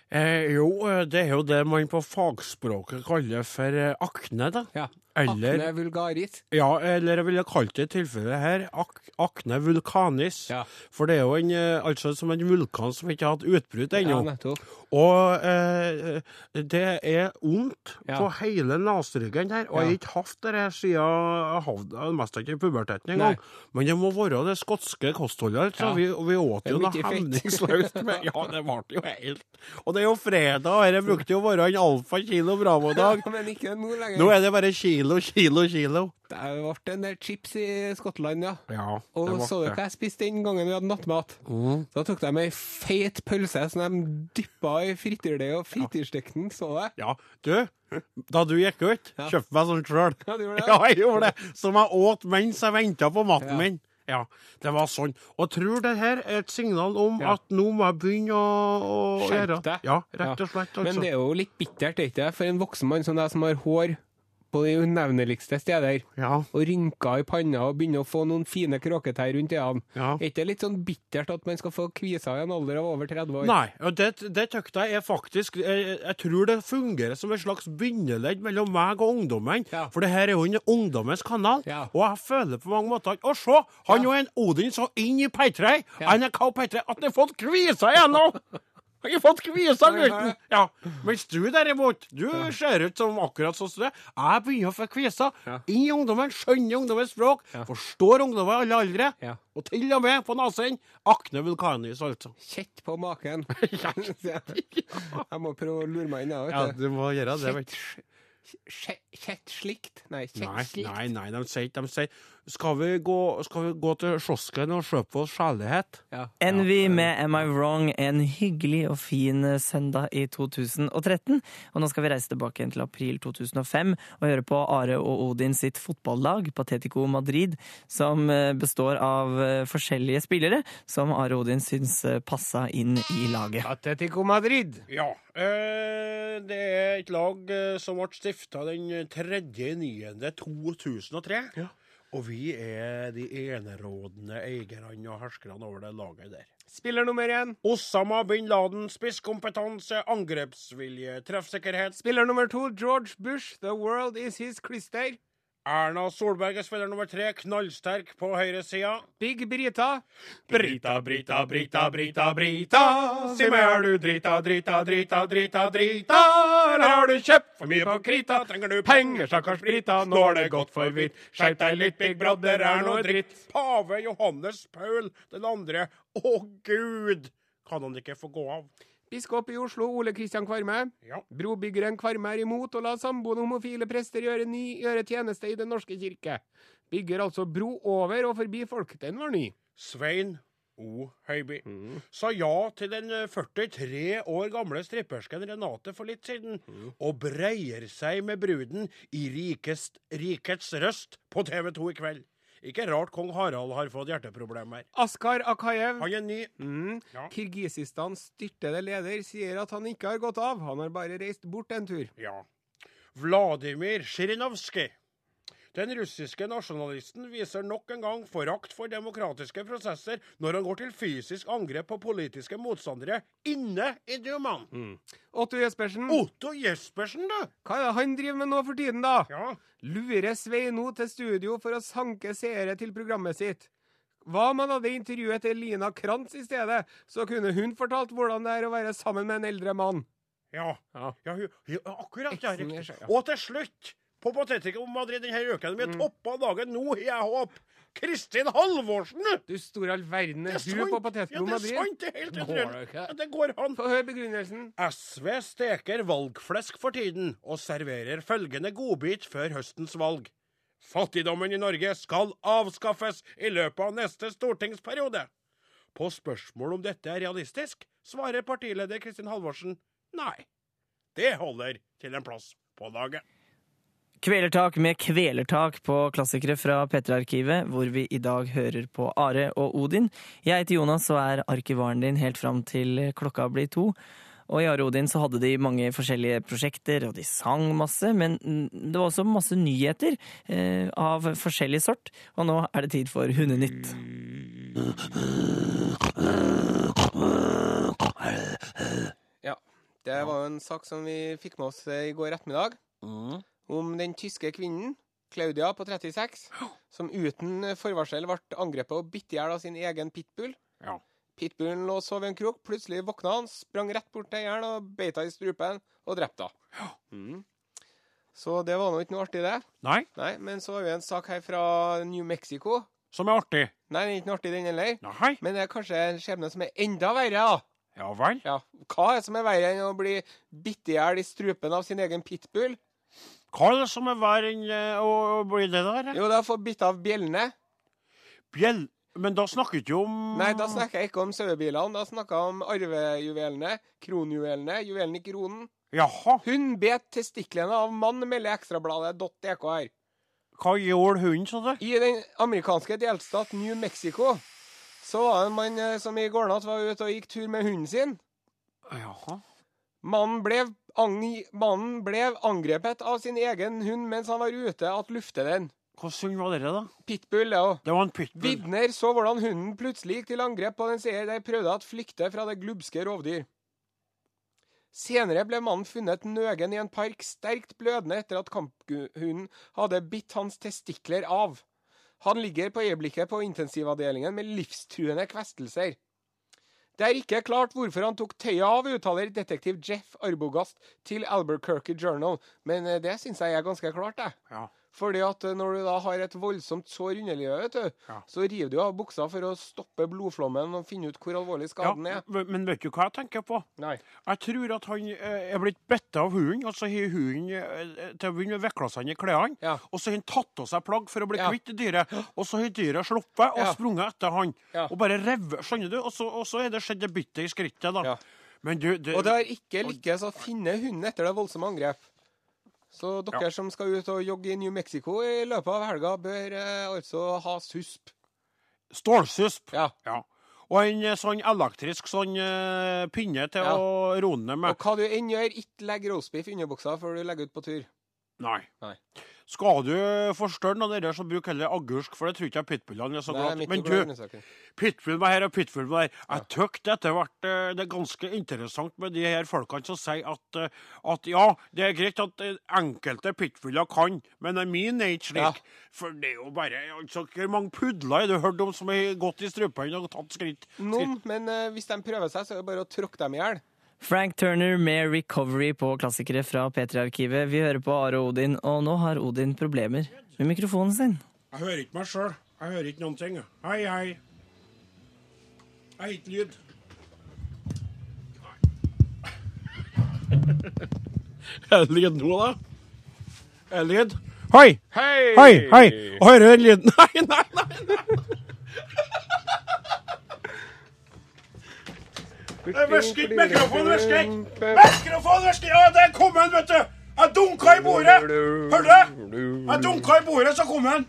Eh, jo, eh, det er jo det man på fagspråket kaller for eh, akne, da. Ja. Eller- Akne vulgaris. Ja, eller jeg ville kalt det i tilfellet her ak akne vulkanis. Ja. For det er jo en, eh, altså som en vulkan som ikke har hatt utbrudd ennå. Ja, og eh, det er vondt Ja. på hele neseryggen her. Og jeg har ikke hatt det her siden jeg havna mest ikke i puberteten engang. Men det må være det skotske kostholdet. Altså. Vi, vi åt jo noe hemningsløst. Ja, det ble jo helt Og det er jo fredag, og dette brukte jo å være en alfa kilo Bravo-dag. Nå lenger. Nå er det bare kilo, kilo, kilo. kilo. Det ble en del chips i Skottland, ja. Ja, Og det så du det. hva jeg spiste den gangen vi hadde nattmat? Mm. Da tok de ei feit pølse som de dyppa i frityrdeig og frityrstekte den, så jeg. Ja, du, da du gikk ut, Ja. kjøpte meg sånn sjøl. Ja, du gjorde det? Ja, jeg gjorde det. Som jeg åt mens jeg venta på maten Ja. min. Ja, det var sånn. Og tror det her er et signal om Ja. at nå må jeg begynne å, å gjøre det. Ja, rett og slett. Altså. Men det er jo litt bittert, er ikke det? For en voksen mann som deg som har hår på de unevneligste steder, Ja, og rynker i panna og begynner å få noen fine kråketær rundt øynene, ja. er ikke det litt sånn bittert at man skal få kviser i en alder av over 30 år? Nei, og det, det tykte jeg er faktisk jeg, jeg tror det fungerer som et slags bindeledd mellom meg og ungdommen. Ja. For det her er jo en ungdommens kanal. Ja. Og jeg føler på mange måter at Å, se! Han er en Odin så inn i P3! Ja. NRK P3 at han har fått kviser igjen nå! ikke har fått kvisa gutten! Ja. Mens du derimot, du ser ut som akkurat sånn som du er. Jeg begynner å få kvisa Ja. I ungdommen, skjønner ungdommens språk, Ja. forstår ungdommen i alle aldre. Ja. Og til og med på nesen Akne vulkanis, altså. Kjett på maken. jeg må prøve å lure meg inn, jeg, Ja, du. må gjøre det. Kjett- Kjett slikt? Nei, kjett slikt. nei, nei, de sier ikke De sier skal vi, gå, skal vi gå til kiosken og kjøpe oss kjærlighet? Ja. Envy med Am I Wrong en hyggelig og fin søndag i 2013. Og nå skal vi reise tilbake igjen til april 2005 og høre på Are og Odin sitt fotballag, Patetico Madrid, som eh, består av eh, forskjellige spillere som Are og Odin syns eh, passa inn i laget. Patetico Madrid. Ja. Eh, det er et lag som ble stifta den 3.9.2003. Og vi er de enerådende eierne og herskerne over det laget der. Spiller nummer én. Osama bin Laden, spisskompetanse, angrepsvilje, treffsikkerhet. Spiller nummer to, George Bush. The world is his klister. Erna Solberg er spiller nummer tre, knallsterk på høyresida. Big Brita. Brita, Brita, Brita, Brita, Brita. Si meg, er du drita, drita, drita, drita, drita? Eller har du kjøpt for mye på krita? Trenger du penger, stakkars Brita? Nå er det gått for vidt. Skjerp deg litt, Big Brother er noe dritt. Pave Johannes Paul den andre. Å, Gud! Kan han ikke få gå av? Biskop i Oslo, Ole Kristian Kvarme. Ja. Brobyggeren Kvarme er imot å la samboende homofile prester gjøre, ny, gjøre tjeneste i Den norske kirke. Bygger altså bro over og forbi folk. Den var ny. Svein O. Høiby, sa ja til den eh, 43 år gamle strippersken Renate for litt siden, og breier seg med bruden i rikest, Rikets røst på TV 2 i kveld. Ikke rart kong Harald har fått hjerteproblemer. Askar Akayev. Han er ny. Mm. Ja. Kirgisistans styrtede leder sier at han ikke har gått av, han har bare reist bort en tur. Ja. Vladimir Zjirinovskij. Den russiske nasjonalisten viser nok en gang forakt for demokratiske prosesser når han går til fysisk angrep på politiske motstandere inne i Dumaen. Otto Jespersen, Otto Jespersen, du! hva er det han driver med nå for tiden, da? Ja. Lurer Sveino til studio for å sanke seere til programmet sitt. Hva om han hadde intervjuet til Lina Krantz i stedet, så kunne hun fortalt hvordan det er å være sammen med en eldre mann. Ja. Ja. ja, ja akkurat. Ja. Og til slutt, på Patetica om Madrid denne uken, vi toppa dagen nå, jeg håp. Kristin Halvorsen! du! Store all verden, er er du sant. på Madrid. Ja, det er sant, det er helt utrolig. Ja, det går an. Få høre begrunnelsen. SV steker valgflesk for tiden og serverer følgende godbit før høstens valg. Fattigdommen i Norge skal avskaffes i løpet av neste stortingsperiode. På spørsmål om dette er realistisk, svarer partileder Kristin Halvorsen nei. Det holder til en plass på laget. Kvelertak med kvelertak på klassikere fra P3-arkivet, hvor vi i dag hører på Are og Odin. Jeg heter Jonas og er arkivaren din helt fram til klokka blir to. Og i Are og Odin så hadde de mange forskjellige prosjekter, og de sang masse, men mm, det var også masse nyheter eh, av forskjellig sort. Og nå er det tid for Hundenytt. Ja, det var jo en sak som vi fikk med oss eh, i går ettermiddag. Om den tyske kvinnen, Claudia på 36, som uten forvarsel ble angrepet og bitt i hjel av sin egen pitbull. Ja. Pitbullen lå og sov i en krok. Plutselig våkna han, sprang rett bort til eieren og beit henne i strupen og drepte henne. Mm. Så det var nå ikke noe artig, det. Nei, Nei, Men så har vi en sak her fra New Mexico. som er artig. Nei, den er ikke noe artig, den heller. Nei, Men det er kanskje en skjebne som er enda verre, da. ja vel. Ja, Hva er det som er verre enn å bli bitt i hjel i strupen av sin egen pitbull? Det som er verre enn eh, å bli det der? Jo, det er å få bitt av bjellene. Bjell... Men da snakker du om Nei, da snakker jeg ikke om sauebilene. Da snakker jeg om arvejuvelene, kronjuvelene, juvelen i kronen. Jaha. Hun bet testiklene av mann, melder ekstrabladet.dk her. Hva gjorde hunden, sa du? I den amerikanske delstat New Mexico så var det en mann eh, som i går natt var ute og gikk tur med hunden sin. Jaha. Mannen ble, mannen ble angrepet av sin egen hund mens han var ute at lufte den. Hvilken hund var det, da? Pitbull, det òg. Det var en pitbull. Vidner så hvordan hunden plutselig gikk til angrep på den seer de prøvde å flykte fra det glubske rovdyr. Senere ble mannen funnet nøgen i en park, sterkt blødende etter at kamphunden hadde bitt hans testikler av. Han ligger på øyeblikket på intensivavdelingen med livstruende kvestelser. Det er ikke klart hvorfor han tok tøyet av, uttaler detektiv Jeff Arbogast til Albuquerque Journal, men eh, det syns jeg er ganske klart, det. Ja. Fordi at eh, når du da har et voldsomt sår i underlivet, vet du, Ja. så river du av buksa for å stoppe blodflommen og finne ut hvor alvorlig Ja, skaden er. men vet du hva jeg tenker på? Nei. Jeg tror at han eh, er blitt bitt av hunden, og så har hunden eh, til å begynne vikla seg inn i klærne. Ja. Og så har han tatt av seg plagg for å bli Ja. kvitt dyret. Og så har dyret sluppet og Ja. sprunget etter han. Ja. Og bare revet, skjønner du? Og så, og så er det skjedd det bytte i skrittet, da. Ja. Men du, det, Og det har ikke lykkes å finne hunden etter det voldsomme angrep. Så dere Ja. som skal ut og jogge i New Mexico i løpet av helga, bør eh, altså ha susp. Stålsusp. Ja. Ja. Og en eh, sånn elektrisk sånn uh, pinne til Ja. å roe ned med. Og hva du enn gjør, ikke legg roastbeef i underbuksa før du legger ut på tur. Nei. Nei. Skal du forstørre noe av det der, så bruk heller agurk, for det tror ikke jeg pitbullene er så glad. Men du, pitbull var her og pitbull var der. Jeg syns hvert eh, det er ganske interessant med de her folkene som sier at, eh, at ja, det er greit at eh, enkelte pitbuller kan, men min er ikke slik. Ja. For det er jo bare altså, Hvor mange pudler har du hørt om som har gått i strupene og tatt skritt? Noen, men uh, hvis de prøver seg, så er det bare å tråkke dem i hjel. Frank Turner med 'Recovery' på klassikere fra P3-arkivet. Vi hører på Are og Odin, og nå har Odin problemer med mikrofonen sin. Jeg hører ikke meg sjøl. Jeg hører ikke noen ting. Hei, hei. Jeg har ikke lyd. Er det lyd nå, da? Er det lyd? Hei! Hei! Hei! hei! Hører du den lyden? Nei, nei, nei! nei. Virker ikke mikrofonen, virker ikke! Mikrofonen virker! Ja, der kom den, vet du! Jeg dunka i bordet! Hører du? Jeg dunka i bordet, så kom den.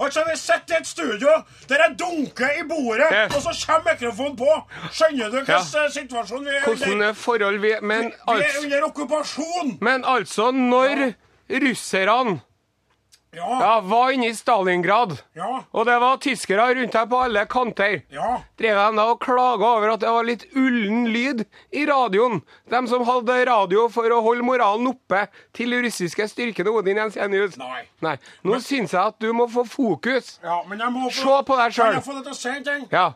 Altså, Vi sitter i et studio der jeg dunker i bordet, Ja. og så kommer mikrofonen på. Skjønner du hvilken Ja. eh, situasjon vi er Hvordan under? er forhold vi Men Vi er altså, under okkupasjon! men altså når russerne Ja. ja, var inne i Stalingrad, Ja. og det var tyskere rundt her på alle kanter Ja. drev de da og klaga over at det var litt ullen lyd i radioen. De som hadde radio for å holde moralen oppe til russiske styrkene Odin Jensenius. Nei. Nei. Nå syns jeg at du må få fokus. Ja, men jeg må få, Se på deg sjøl. Kan jeg få lov til å si en ting? Ja.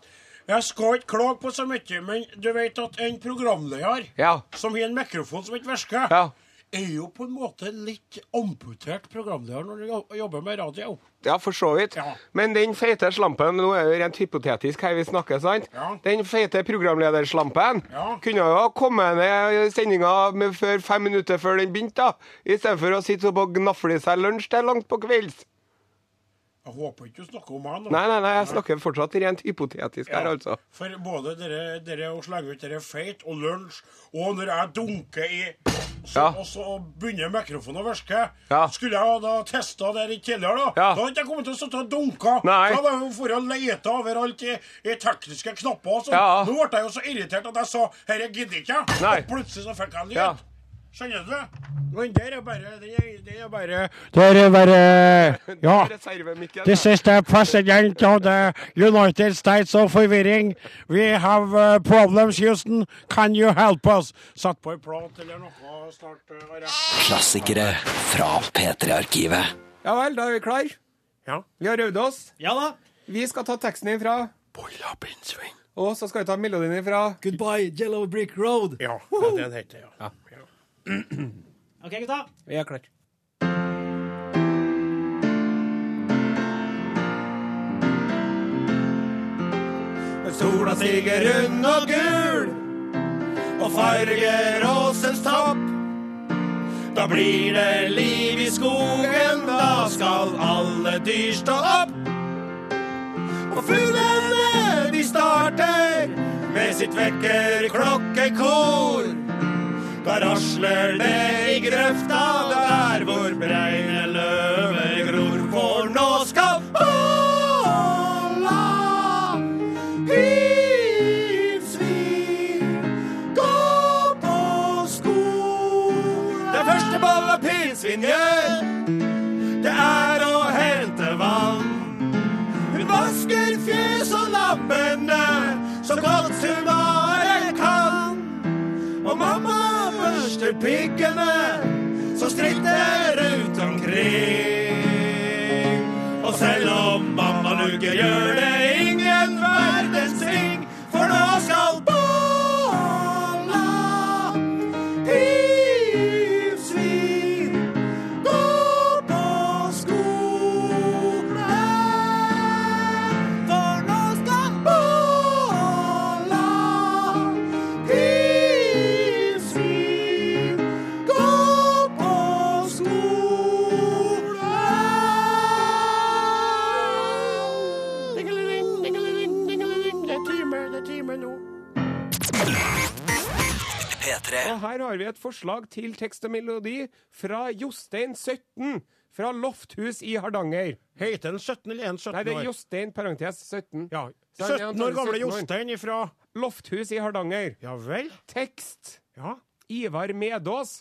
Jeg skal ikke klage på så mye, men du vet at en programleder Ja. som har en mikrofon som ikke virker, Ja. Er jo på en måte litt amputert programleder når du jobber med radio. Ja, for så vidt. Ja. Men den feite slampen Nå er det rent hypotetisk her vi snakker, sant? Ja. Den feite programlederslampen Ja. kunne jo ha kommet ned i sendinga før fem minutter før den begynte, da. I stedet for å sitte oppe og gnafle seg lunsj til langt på kvelds. Jeg håper ikke du snakker om nå. Nei, nei, nei, jeg snakker fortsatt rent hypotetisk her, altså. For både dere, dere å slenge ut dere feit og lunsj, og når jeg dunker i så, Ja. Og så begynner mikrofonen å virke. Ja. Skulle jeg da testa det litt tidligere, da, Ja. da hadde jeg kommet til å sitte og dunke. Da hadde jeg for å lete overalt i, i tekniske knapper og sånn. Ja. Nå ble jeg jo så irritert at jeg sa 'herre gidder ikke jeg', og plutselig så fikk jeg lyd. Ja. Skjønner du? Men der er bare Det er, det er bare Det er bare Ja. Is the president of the United States of Forvirring. We have uh, problems, Houston. Can you help us? Satt på en plat eller noe snart. Uh, Klassikere fra P3-arkivet. Ja vel, da er vi klar. Ja. Vi har øvd oss. Ja da. Vi skal ta teksten ifra, Bolla pinnsvin. og så skal vi ta melodien ifra. Goodbye, Yellow Brick Road. Ja, det den heter ja. ja. OK, gutta. Vi er klare. Sola stiger rund og gul og farger åsens topp. Da blir det liv i skogen, da skal alle dyr stå opp. Og fuglene de starter med sitt vekkerklokkekor. Rasler det i grøfta. Der hvor breine løver piggene som stritter rundt omkring. Og selv om mamma lugger, gjør det ingen verdens har vi et forslag til tekst og melodi fra Jostein 17. Fra Lofthus i Hardanger. Heter den 17 eller 1 17 Nei, det er år? Jostein, parentes 17. Ja, Så han er 17 år gamle antakelig 17 år. Jostein ifra Lofthus i Hardanger. Ja vel? Tekst Ja. Ivar Medås.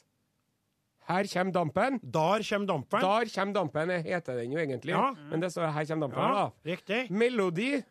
Her kommer dampen. Der kommer dampen. Der kommer dampen, heter den jo egentlig. Ja. Men det står her kommer dampen, Ja, da. riktig. Melodi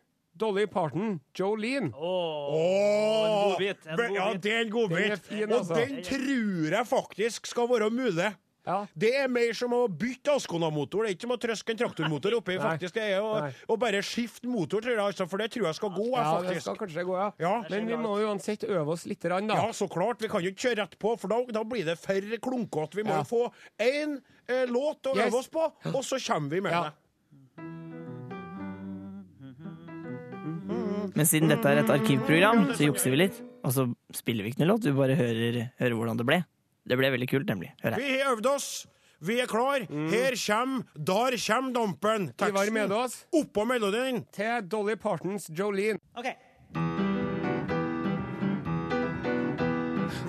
Dolly Parton, Jolene. Oh, Åh, en godbit, Ja, det er en godbit. Og altså. den tror jeg faktisk skal være mulig. Ja. Det er mer som å bytte Ascona-motor. Det er ikke som å trøske en traktormotor oppi. Faktisk. Det er å, bare skifte motor, tror jeg. Altså, for det tror jeg skal gå. jeg, ja, det skal kanskje gå, ja. Ja. Men vi må uansett øve oss litt, grann, da. Ja, så klart. Vi kan jo ikke kjøre rett på, for da, da blir det for klunkete. Vi må Ja. jo få én eh, låt å Yes. øve oss på, og så kommer vi med Ja. det. Men siden dette er et arkivprogram, så jukser vi litt. Og så spiller vi ikke noe låt, vi bare hører, hører hvordan det ble. Det ble veldig kult, nemlig. Hør her. Vi har øvd oss. Vi er klar. Her kommer Der kommer dampen. var med oss Oppå melodien. Til Dolly Partons Jolene. OK.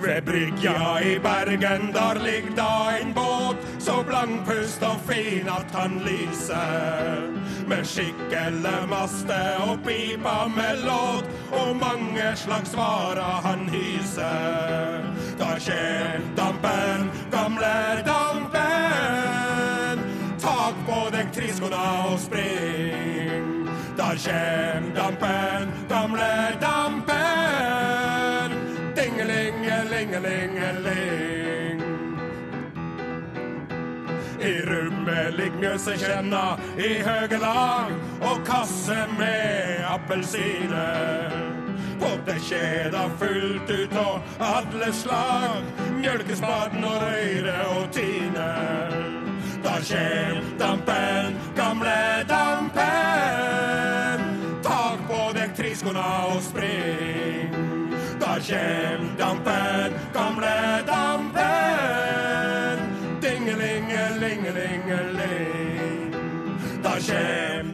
Ved brygga i Bergen, der ligger da en båt, så blankpust og fin at han lyser. Med skikkele maste og pipa med låt, og mange slags varer han hyser. Da skjer dampen, gamle dampen. Tak på deg triskona og spring. Da skjer dampen, gamle dampen. Rommet kjenna i høge lag og kasse med appelsiner. På det kjeda fullt ut av alle slag, mjølkespaden og røyre og tine. Da kjem dampen, gamle dampen. Tak på deg triskona og spring. Da kjem dampen, gamle dampen. Da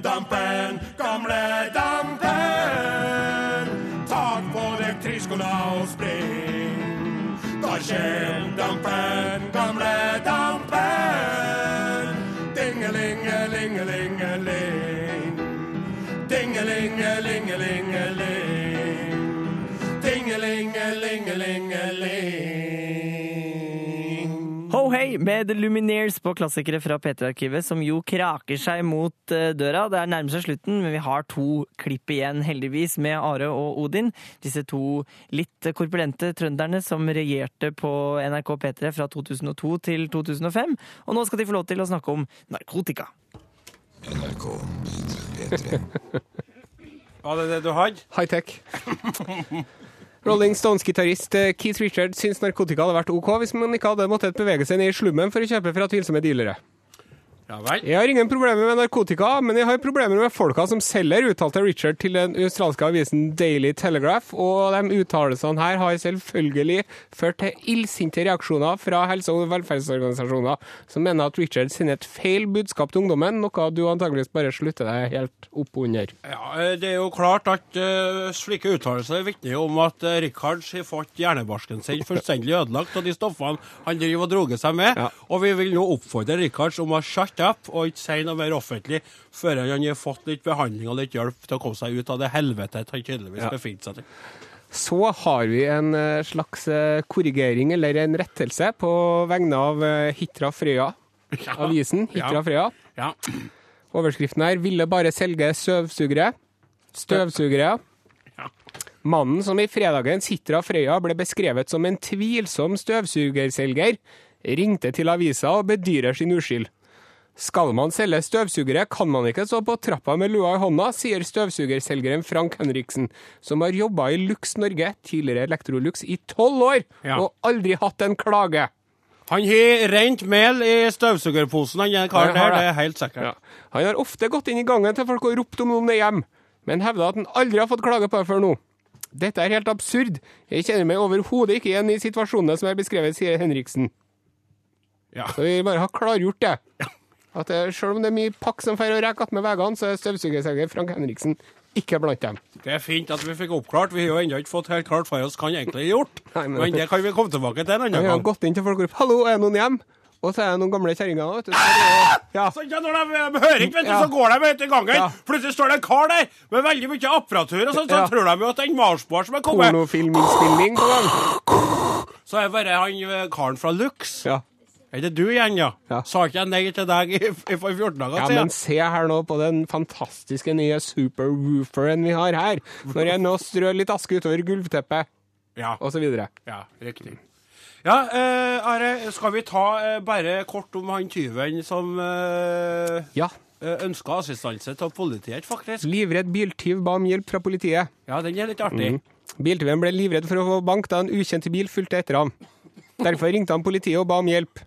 Dingelingelingelingeling. Med The Lumineers på klassikere fra P3-arkivet, som jo kraker seg mot eh, døra. Det er nærmer seg slutten, men vi har to klipp igjen, heldigvis, med Are og Odin. Disse to litt korpulente trønderne som regjerte på NRK P3 fra 2002 til 2005. Og nå skal de få lov til å snakke om narkotika. NRK P3. Var det det du hadde? High-tech. Rolling Stones-gitarist eh, Keith Richards syns narkotika hadde vært OK hvis man ikke hadde måttet bevege seg ned i slummen for å kjøpe fra tvilsomme dealere. Ja vel. Jeg har ingen problemer med narkotika, men jeg har problemer med folka som selger, uttalte Richard til den australske avisen Daily Telegraph, og de uttalelsene her har selvfølgelig ført til illsinte reaksjoner fra helse- og velferdsorganisasjoner, som mener at Richard sender et feil budskap til ungdommen, noe du antageligvis bare slutter deg helt opp under. Ja, eh, Det er jo klart at eh, slike uttalelser vitner om at uh, Richards har fått hjernebarsken sin fullstendig ødelagt av de stoffene han driver og droger seg med. Ja. Og vi vil nå oppfordre Richard om å shut up og ikke si noe mer offentlig før han har fått litt behandling og litt hjelp til å komme seg ut av det helvetet han tydeligvis Ja. befinner seg i. Så har vi en eh, slags eh, korrigering, eller en rettelse, på vegne av eh, Hitra Frøya. Avisen Hitra Ja. Frøya. Ja. Overskriften her 'Ville bare selge støvsugere'. Støvsugere. Mannen som i fredagens Hitra Frøya ble beskrevet som en tvilsom støvsugerselger, ringte til avisa og bedyrer sin uskyld. Skal man selge støvsugere, kan man ikke stå på trappa med lua i hånda, sier støvsugerselgeren Frank Henriksen, som har jobba i Lux Norge, tidligere Electrolux, i tolv år, Ja. og aldri hatt en klage. Han har rent mel i støvsugerposen, han den karen der, det. er helt sikkert. Ja. Han har ofte gått inn i gangen til folk og ropt om noen er hjem, men hevda at han aldri har fått klage på det før nå. Dette er helt absurd. Jeg kjenner meg overhodet ikke igjen i situasjonene som er beskrevet, sier Henriksen. Ja. Så vi bare har klargjort det. At det, selv om det er mye pakk som feirer og reker attmed veggene, så er støvsugerselger Frank Henriksen ikke blant dem. Det er fint at vi fikk oppklart. Vi har jo ennå ikke fått helt klart for oss hva han egentlig har gjort. Nei, men- Men det kan vi komme tilbake til en annen gang. Vi har gått inn til folk og ropt 'hallo, er det noen hjem?' Og så er det noen gamle kjerringer. vet du, så er Ja. Så ja, når de hører ikke, vet du, Ja. så går de ut i gangen. Ja. Plutselig står det en kar der med veldig mye apparatur, og så, så Ja. tror de jo at det er en marsboer som er kommet. Pornofilminnspilling på gang. Så er det bare han eh, karen fra Lux. Ja. Er det du igjen, ja? Ja. Sa ikke jeg nei til deg for 14 dager Ja, men se her nå på den fantastiske nye superwooferen vi har her. Når jeg nå strør litt aske utover gulvteppet, Ja, og så videre. ja riktig. Ja, eh, Are, skal vi ta eh, bare kort om han tyven som eh, Ja. ønska assistanse til politiet, faktisk? Livredd biltyv ba om hjelp fra politiet. Ja, den er litt artig. Biltyven ble livredd for å få bank da en ukjent bil fulgte etter ham. Derfor ringte han politiet og ba om hjelp.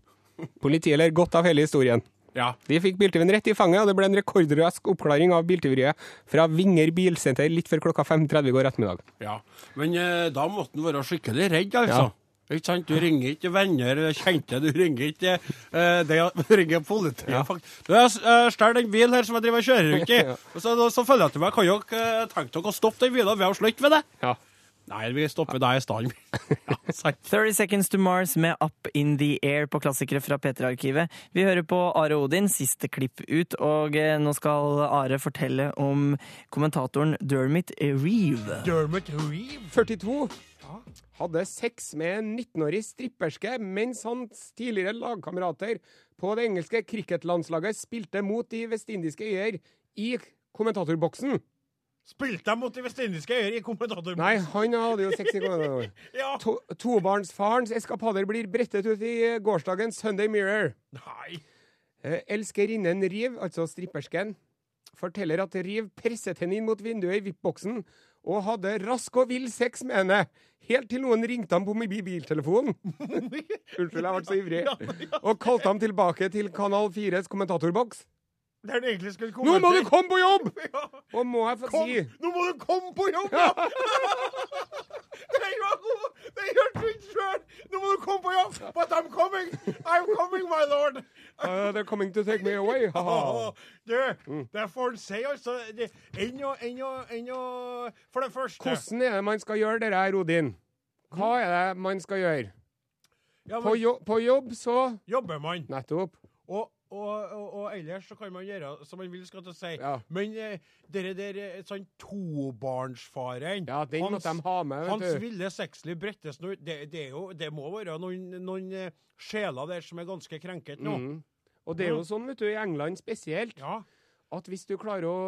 Politiet ler godt av hele historien. Ja. De fikk biltyven rett i fanget, og det ble en rekordrask oppklaring av biltyveriet fra Vinger bilsenter litt før klokka 5.30 i går ettermiddag. Ja, men eh, da måtte han være skikkelig redd, altså. Ja. Ikke sant? Du ringer ikke venner, kjente, du ringer ikke eh, det, Du ringer politiet. Ja. Du, jeg uh, en den bilen her som jeg driver og kjører rundt i. Ja. Så, så følger jeg til meg. Kan dere uh, tenke dere å stoppe den bilen? Vi har slutt med det. Ja. Nei, vi stopper da i stand. ja, 30 Seconds to Mars med Up in the Air på klassikere fra P3-arkivet. Vi hører på Are Odin, siste klipp ut, og eh, nå skal Are fortelle om kommentatoren Dermot Reeve. Dermot Reeve. 42. Hadde sex med en 19-årig stripperske mens hans tidligere lagkamerater på det engelske cricketlandslaget spilte mot de vestindiske øyer i kommentatorboksen. Spilte de mot de vestindiske øyer i kommentatorboksen? Nei, han hadde jo sex i kommentatorboksen. Ja. To Tobarnsfarens eskapader blir brettet ut i gårsdagens Sunday Mirror. Nei. Eh, Elskerinnen Riv, altså strippersken, forteller at Riv presset henne inn mot vinduet i VIP-boksen og hadde rask og vill sex med henne, helt til noen ringte ham på mobiltelefonen. Unnskyld, jeg ble så ivrig. Og kalte ham tilbake til Kanal 4s kommentatorboks. Der du egentlig skulle Nå må du komme på jobb! Ja. Og må jeg få Kom, si nå må du komme på jobb! Ja. Den hørte du ikke sjøl! Nå må du komme på jobb! But I'm coming! I'm coming, my lord! uh, They're coming to take me away. Du, det får en si, altså. Ennå, Enn å enn å- enn å For det første Hvordan er det man skal gjøre det her, Odin? Hva er det man skal gjøre? ja, På, jo på jobb, så jobber man. Nettopp. Og, og, og, og ellers så kan man gjøre som man vil, skal til å si. Ja. Men eh, dere der eh, sånn tobarnsfaren Ja, den måtte de ha med, vet Hans ville sexliv brettes nå. Det, det, jo, det må være noen, noen eh, sjeler der som er ganske krenket nå. Mm. Og det er jo sånn, vet du, i England spesielt, Ja, at hvis du klarer å,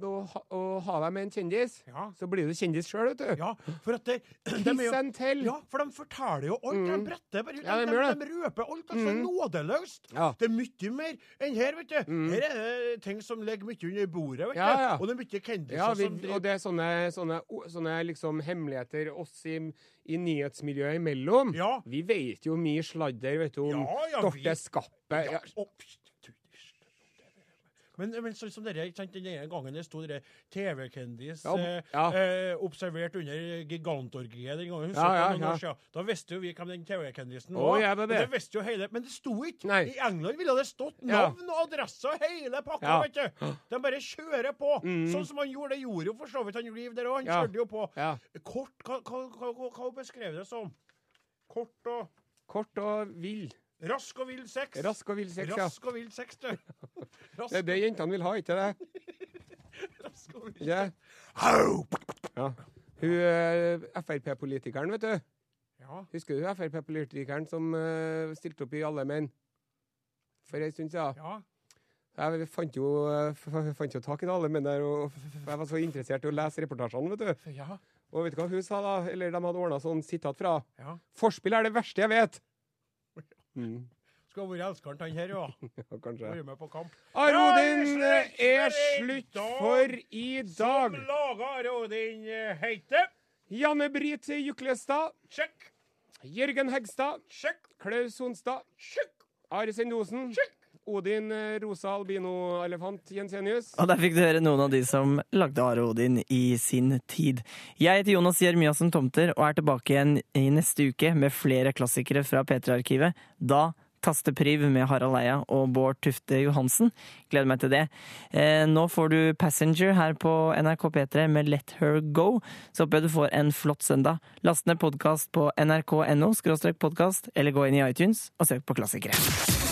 å, å ha deg med en kjendis, ja, så blir du kjendis sjøl, vet du. ja. For at det, de er jo, and ja, for de forteller jo alt. De Mm. bretter bare. Ja, de de, de, røper alt. Altså, Mm. nådeløst. Ja. Det er mye mer enn her, vet du. Mm. Her er det ting som ligger mye under bordet, vet du. Og det er mye kendiser vi, som og det er sånne, sånne, sånne liksom hemmeligheter oss i, i nyhetsmiljøet imellom. Vi vet jo mye sladder, vet du, om Dorte vi- Skappe. Ja, men, men sånn som dere, sant, den ene gangen det sto TV-kendis Ja, eh, ja. eh, observert under gigantorgiet den gangen. Ja, ja, ja. år? Da visste jo vi hvem den TV-kendisen var. ja, det det. visste jo hele, Men det sto ikke! Nei. I England ville det stått navn og adresse og hele pakka, vet du. De bare kjører på. Mm. Sånn som han gjorde. Det gjorde jo for så vidt han Reeve der òg. Han kjørte jo på. Kort, hva, hva, hva, hva beskrev det som? Kort og Kort og vill. Rask og vill sex. Rask og vill sex, ja. Rask og vill sex, du. Rask Det er det jentene vil ha, ikke det? rask og vill yeah. Ja. Hun eh, Frp-politikeren, vet du. Ja. Husker du Frp-politikeren som uh, stilte opp i Alle menn? For en stund siden. ja. Jeg fant jo, eh, fant jo tak i alle menn der, og jeg var så interessert i å lese reportasjene, vet du. Ja. Og vet du hva hun sa da? Eller de hadde ordna sånn sitat fra. ja. Forspill er det verste jeg vet! Mm, Skal være elskeren til han her, ja. ja, kanskje. Være med på kamp. Are Odin er er slutt for i dag. Som laga Are Odin heite. Janne Brit Juklestad, Sjekk, Jørgen Hegstad, sjekk, Klaus Sonstad, sjekk. Are Sendosen, Sjekk. Odin eh, Rosa Albino-elefant Jensenius. Og der fikk du høre noen av de som lagde Are Odin i sin tid. Jeg heter Jonas Jeremiassen Tomter og er tilbake igjen i neste uke med flere klassikere fra P3-arkivet. Da Tastepriv med Harald Eia og Bård Tufte Johansen. Gleder meg til det. Eh, nå får du Passenger her på NRK P3 med Let Her Go. Så håper jeg du får en flott søndag. Last ned podkast på nrk.no podkast, eller gå inn i iTunes og søk på klassikere.